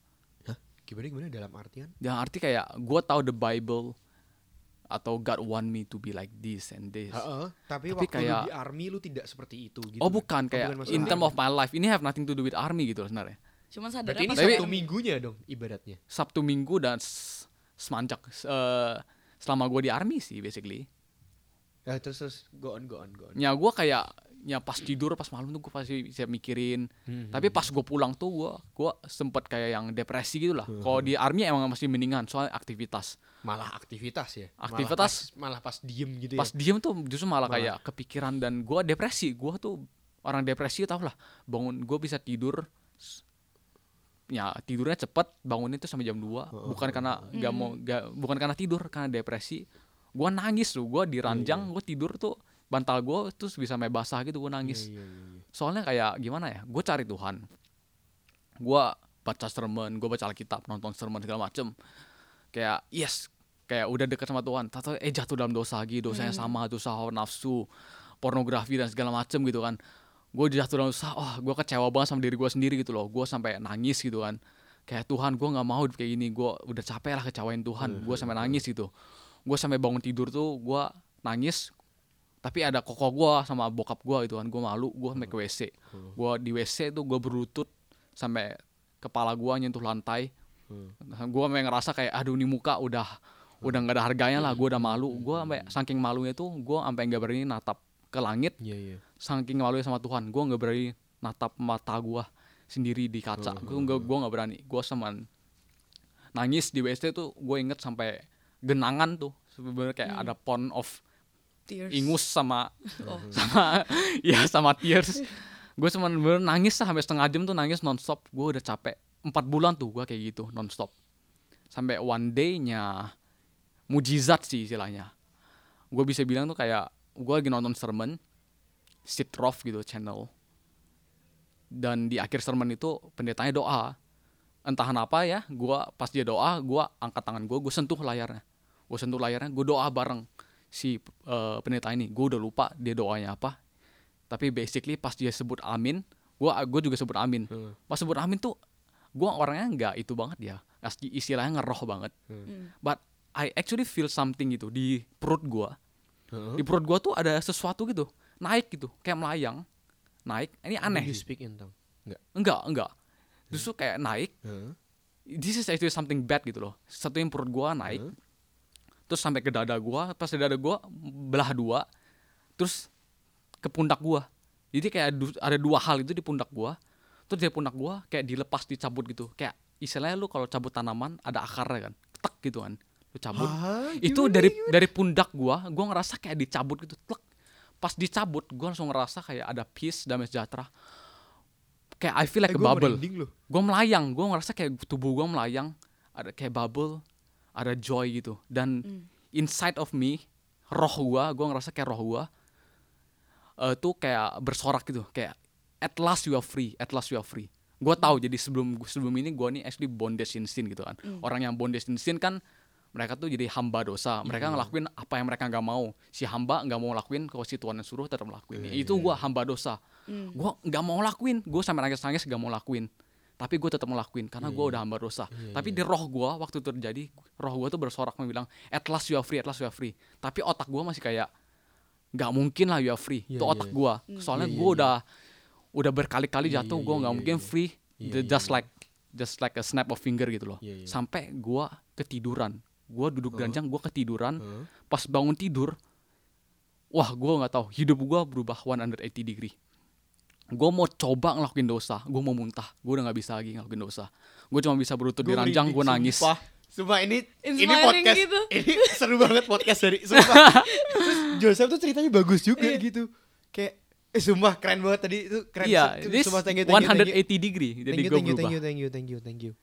Hah? gimana gimana? Dalam artian? Yang arti kayak gue tahu the Bible atau God want me to be like this and this. Heeh, tapi, Tapi waktu kayak- lu di army lu tidak seperti itu gitu oh kan? bukan kayak masalah in term of my life ini have nothing to do with army gitu loh sebenarnya. Cuman sadar berarti ini pas Tapi- satu minggunya dong ibaratnya? Sabtu Minggu dan s- semanjak eh, selama gue di army sih basically ya terus terus. Go on go on go on. Ya gue kayak ya pas tidur pas malam tuh gue pasti bisa mikirin. Hmm, tapi pas gue pulang tuh gue gua sempet kayak yang depresi gitu lah. Kalau di army emang masih mendingan soalnya aktivitas. Malah aktivitas ya? Malah Aktivitas. pas- malah pas, diem gitu pas ya diem tuh justru malah, Malah. kayak kepikiran dan gue depresi. Gue tuh orang depresi tau lah. Bangun gue bisa tidur ya tidurnya cepet bangunnya tuh sampai jam 2 bukan karena nggak mau nggak bukan karena tidur karena depresi gue nangis tuh gue di ranjang gue tidur tuh bantal gue terus bisa sampai basah gitu gue nangis. Iya, iya, iya. soalnya kayak gimana ya gue cari Tuhan. Gue baca sermon gue baca Alkitab nonton sermon segala macem. Kayak yes kayak udah deket sama Tuhan. Tahu eh jatuh dalam dosa lagi dosanya sama dosa hawa nafsu pornografi dan segala macem gitu kan. Gue jatuh dalam dosa wah gue kecewa banget sama diri gue sendiri gitu loh. Gue sampai nangis gitu kan. Kayak Tuhan gue nggak mau kayak gini. Gue udah capek lah kecewain Tuhan. Gue sampai nangis gitu gue sampai bangun tidur tuh gue nangis tapi ada koko gue sama bokap gue gitu kan gue malu gue sampai ke WC gue di WC tuh gue berlutut sampai kepala gua nyentuh lantai. Gua sampai ngerasa kayak aduh ini muka udah udah nggak ada harganya lah gua udah malu. Gua sampai saking malunya tuh gua sampai nggak berani natap ke langit. Iya iya. saking malunya sama Tuhan gua nggak berani natap mata gua sendiri di kaca. Gua nggak gua nggak berani. Gua sama nangis di WC tuh gue inget sampai genangan tuh sebenarnya kayak ada pond of Tears. ingus sama [LAUGHS] Oh. [LAUGHS] sama ya sama tears. Gue cuma bener nangis lah sampai setengah jam tuh nangis nonstop. Gue udah capek empat bulan tuh gue kayak gitu nonstop. Sampai one day-nya mujizat sih istilahnya. Gue bisa bilang tuh kayak gue lagi nonton sermon sit rough gitu channel. Dan di akhir sermon itu pendetanya doa entah kenapa ya gue pas dia doa gue angkat tangan gue gue sentuh layarnya. Gue sentuh layarnya gue doa bareng si eh, pendeta ini. Gue udah lupa dia doanya apa. Tapi basically pas dia sebut amin gue gue juga sebut amin. Hmm. pas sebut amin tuh gue orangnya nggak itu banget ya. Asli istilahnya ngeroh banget. Hmm. but I actually feel something gitu di perut gue di perut gue tuh ada sesuatu gitu naik gitu kayak melayang naik. Ini aneh You sih. speak in tongue. Enggak. enggak enggak justru kayak naik. Heeh. this is actually something bad gitu loh. Satu yang perut gua naik. Huh? terus sampai ke dada gua pas di dada gua belah dua terus ke pundak gua. Jadi kayak ada dua hal itu di pundak gua. Terus di pundak gua kayak dilepas dicabut gitu. Kayak istilahnya lu kalau cabut tanaman ada akarnya kan. Tek gitu kan. Lu cabut. Hah, itu gimana, dari dari pundak gua gua ngerasa kayak dicabut gitu. Tek. Pas dicabut gua langsung ngerasa kayak ada peace damai sejahtera kayak I feel like Eh, a bubble. gue melayang gue ngerasa kayak tubuh gue melayang ada kayak bubble ada joy gitu. Dan inside of me roh gue gue ngerasa kayak roh gue eh tuh kayak bersorak gitu. Kayak at last you are free at last you are free. Gue tahu jadi sebelum sebelum ini gue nih actually bondage in sin gitu kan. Orang yang bondage in sin kan mereka tuh jadi hamba dosa. Mereka ngelakuin apa yang mereka nggak mau. Si hamba nggak mau lakuin kalau si Tuhan yang suruh tetap lakuin itu gue hamba dosa gue nggak mau lakuin. Gue sampai nangis nangis nggak mau lakuin. Tapi gue tetap mau lakuin karena gue udah hamba dosa. Tapi di roh gue waktu itu terjadi roh gue tuh bersorak bilang at last you are free at last you are free. Tapi otak gue masih kayak nggak mungkin lah you are free. Iya, itu iya, otak iya. gue soalnya Iya, iya, gue iya. udah udah berkali-kali Iya, jatuh iya, gue iya, nggak iya, mungkin iya. free. Iya, The- iya, just iya. like just like a snap of finger gitu loh. Iya, iya. sampai gue ketiduran. Gue duduk ranjang gue ketiduran. Pas bangun tidur wah gue nggak tahu. Hidup gue berubah 180 degree gue mau coba ngelakuin dosa gue mau muntah gue udah nggak bisa lagi ngelakuin dosa gue cuma bisa berlutut di ranjang gue nangis Sumpah. Sumpah ini ini Inspiring podcast gitu. [LAUGHS] ini seru banget podcast dari sumpah. [LAUGHS] Terus Joseph tuh ceritanya bagus juga gitu. Kayak eh sumpah keren banget tadi itu keren. iya this sumpah thank you, thank you, thank you. 180 degree jadi Thank you, gue berubah thank you, thank you, thank you, thank you.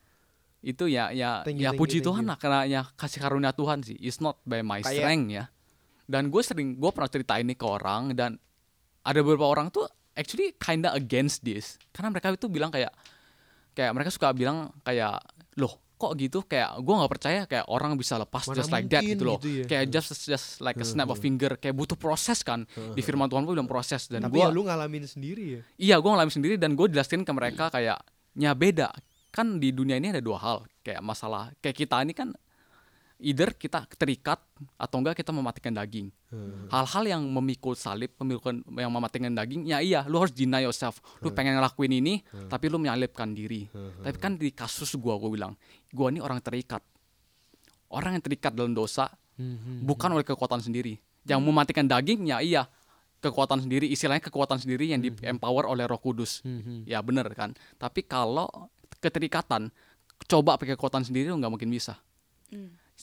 itu ya ya Thank you, ya thank puji you, Tuhan you. lah karena ya kasih karunia Tuhan sih it's not by my Kayak- strength ya dan gue sering gue pernah cerita ini ke orang dan ada beberapa orang tuh actually kinda against this. Karena mereka itu bilang kayak kayak mereka suka bilang kayak loh kok gitu? Kayak gue nggak percaya kayak orang bisa lepas Mana just like that gitu loh. gitu ya. kayak just just like a snap of finger kayak butuh proses kan. Di firman Tuhan pun bilang proses dan Tapi gue ya lu ngalamin sendiri ya. Iya, gue ngalamin sendiri dan gue jelasin ke mereka kayak nya beda. Kan di dunia ini ada dua hal, kayak masalah kayak kita ini kan either kita terikat atau enggak kita mematikan daging. Hal-hal yang memikul salib, memikul yang mematikan daging, ya iya, lu harus deny yourself. Lu pengen ngelakuin ini, tapi lu menyalibkan diri. Tapi kan di kasus gua gue bilang, gua ini orang terikat. Orang yang terikat dalam dosa bukan oleh kekuatan sendiri. Yang mematikan daging, ya iya, kekuatan sendiri, istilahnya kekuatan sendiri yang di empower oleh Roh Kudus. Ya bener kan. Tapi kalau keterikatan, coba pakai kekuatan sendiri lu nggak mungkin bisa.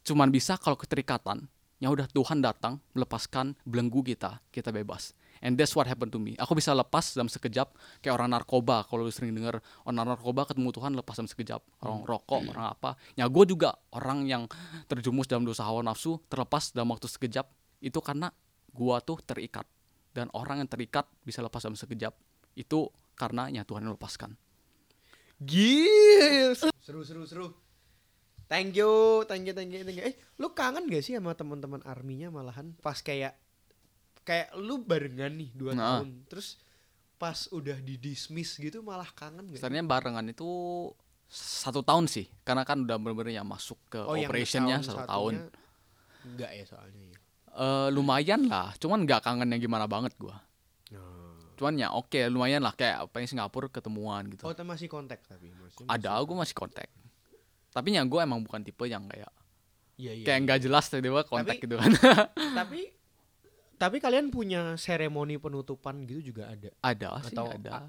Cuman bisa kalau keterikatan, ya udah Tuhan datang melepaskan belenggu kita, kita bebas. And that's what happened to me. Aku bisa lepas dalam sekejap kayak orang narkoba. Kalau lu sering denger orang narkoba ketemu Tuhan lepas dalam sekejap. Orang rokok, orang apa. Ya gue juga orang yang terjumus dalam dosa hawa nafsu terlepas dalam waktu sekejap. Itu karena gua tuh terikat. Dan orang yang terikat bisa lepas dalam sekejap. Itu karena ya Tuhan yang melepaskan. Gil. Seru seru seru. Thank you, thank you, thank you, thank you. Eh, lu kangen gak sih sama teman-teman arminya malahan pas kayak kayak lu barengan nih dua Nah. tahun, terus pas udah di dismiss gitu malah kangen gak? Sebenarnya barengan itu satu tahun sih, karena kan udah bener-bener ya masuk ke Oh, yang operationnya satu tahun. Enggak ya soalnya ya. Eh, lumayan lah, cuman nggak kangen yang gimana banget gua. cuman ya oke lumayan lah kayak apa yang Singapura ketemuan gitu Oh, masih kontak tapi maksudnya ada masih- gue masih kontak tapi yang gue emang bukan tipe yang kayak Iya, iya. kayak nggak jelas tiba-tiba kontak Tapi- gitu kan [LAUGHS] [LAUGHS] tapi tapi kalian punya seremoni penutupan gitu juga ada ada sih atau ada a-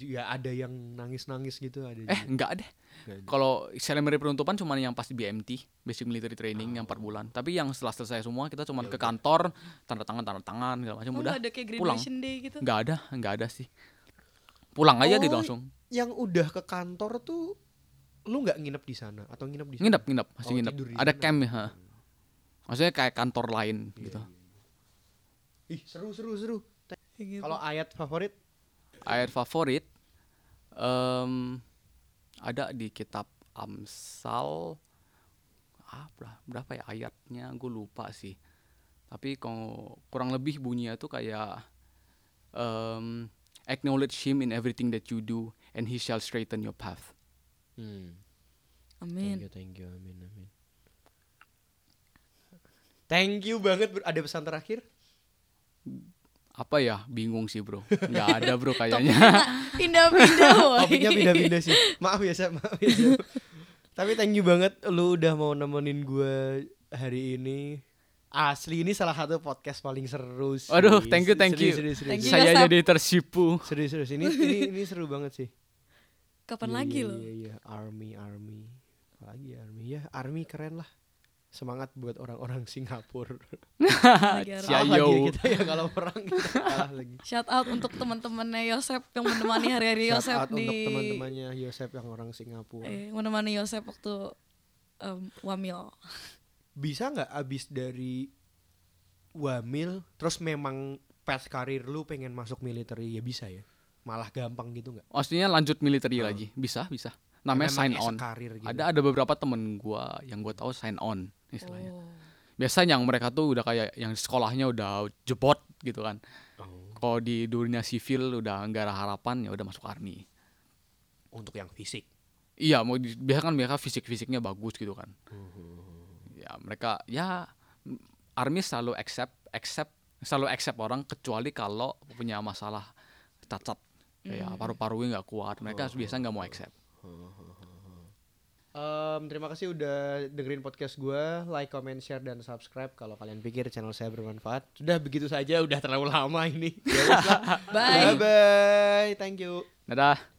ya ada yang nangis-nangis gitu ada eh juga? enggak deh Nggak ada. kalau ceremony penutupan cuma yang pasti BMT basic military training yang 4 bulan tapi yang setelah selesai semua kita cuma ke kantor tanda tangan tanda tangan segala macam Oh, udah ada kayak pulang. graduation day gitu. nggak ada nggak ada sih pulang aja gitu Oh, langsung yang udah ke kantor tuh lu nggak nginep di sana atau nginep di sana? nginep. Nginep masih Oh, nginep. ada camp ya maksudnya kayak kantor lain gitu. Ih, seru seru seru. Kalau ayat favorit? Ayat favorit em ada di kitab Amsal. Ah ber- berapa ya ayatnya? Gue lupa sih. Tapi kalau kurang lebih bunyinya tuh kayak em acknowledge him in everything that you do and he shall straighten your path Hmm. Amin. Thank you, thank you, amin, amin. Thank you banget. bro. Ada pesan terakhir? apa ya bingung sih bro nggak ada bro [LAUGHS] kayaknya Pindah-pindah. [LAUGHS] Topiknya pindah-pindah sih. Maaf ya, Sep, maaf ya. Tapi thank you banget lu udah mau nemenin gue hari ini. Asli ini salah satu podcast paling seru sih. Waduh, thank you, thank you. serius, serius. Thank you. saya jadi tersipu Serius, serius. Ini, ini, ini seru banget sih. Kapan Iya, lagi iya, lo? Iya, iya, army, army. Apalagi army ya, army keren lah. Semangat buat orang-orang [LAUGHS] Singapura. Lagi harus- Cia- Kalah lagi yo. kita [LAUGHS] ya kalau perang kita kalah lagi. Shout out untuk teman-temannya Yosep yang menemani hari-hari Shout Yosep out di untuk teman-temannya Yosep yang orang Singapura. eh, menemani Yosep waktu em, wamil. Bisa nggak abis dari wamil, terus memang path karir lu pengen masuk militer ya bisa ya? Malah gampang gitu nggak? maksudnya lanjut militer lagi bisa bisa namanya Memang sign on gitu. ada ada beberapa temen gua yang gua tahu sign on istilahnya Oh. biasanya yang mereka tuh udah kayak yang sekolahnya udah jebot gitu kan Oh, kalau di dunia sivil udah nggak ada harapan ya udah masuk army untuk yang fisik. iya mau di, biasa kan mereka fisik fisiknya bagus gitu kan Hmm. ya mereka ya army selalu accept accept selalu accept orang kecuali kalau punya masalah cacat kayak paru-parunya nggak kuat mereka biasa nggak mau accept Em, terima kasih udah dengerin podcast gue. Like, comment, share, dan subscribe kalau kalian pikir channel saya bermanfaat. Sudah begitu saja, udah terlalu lama ini. [LAUGHS] Ya. Bye. Bye bye. Thank you. dadah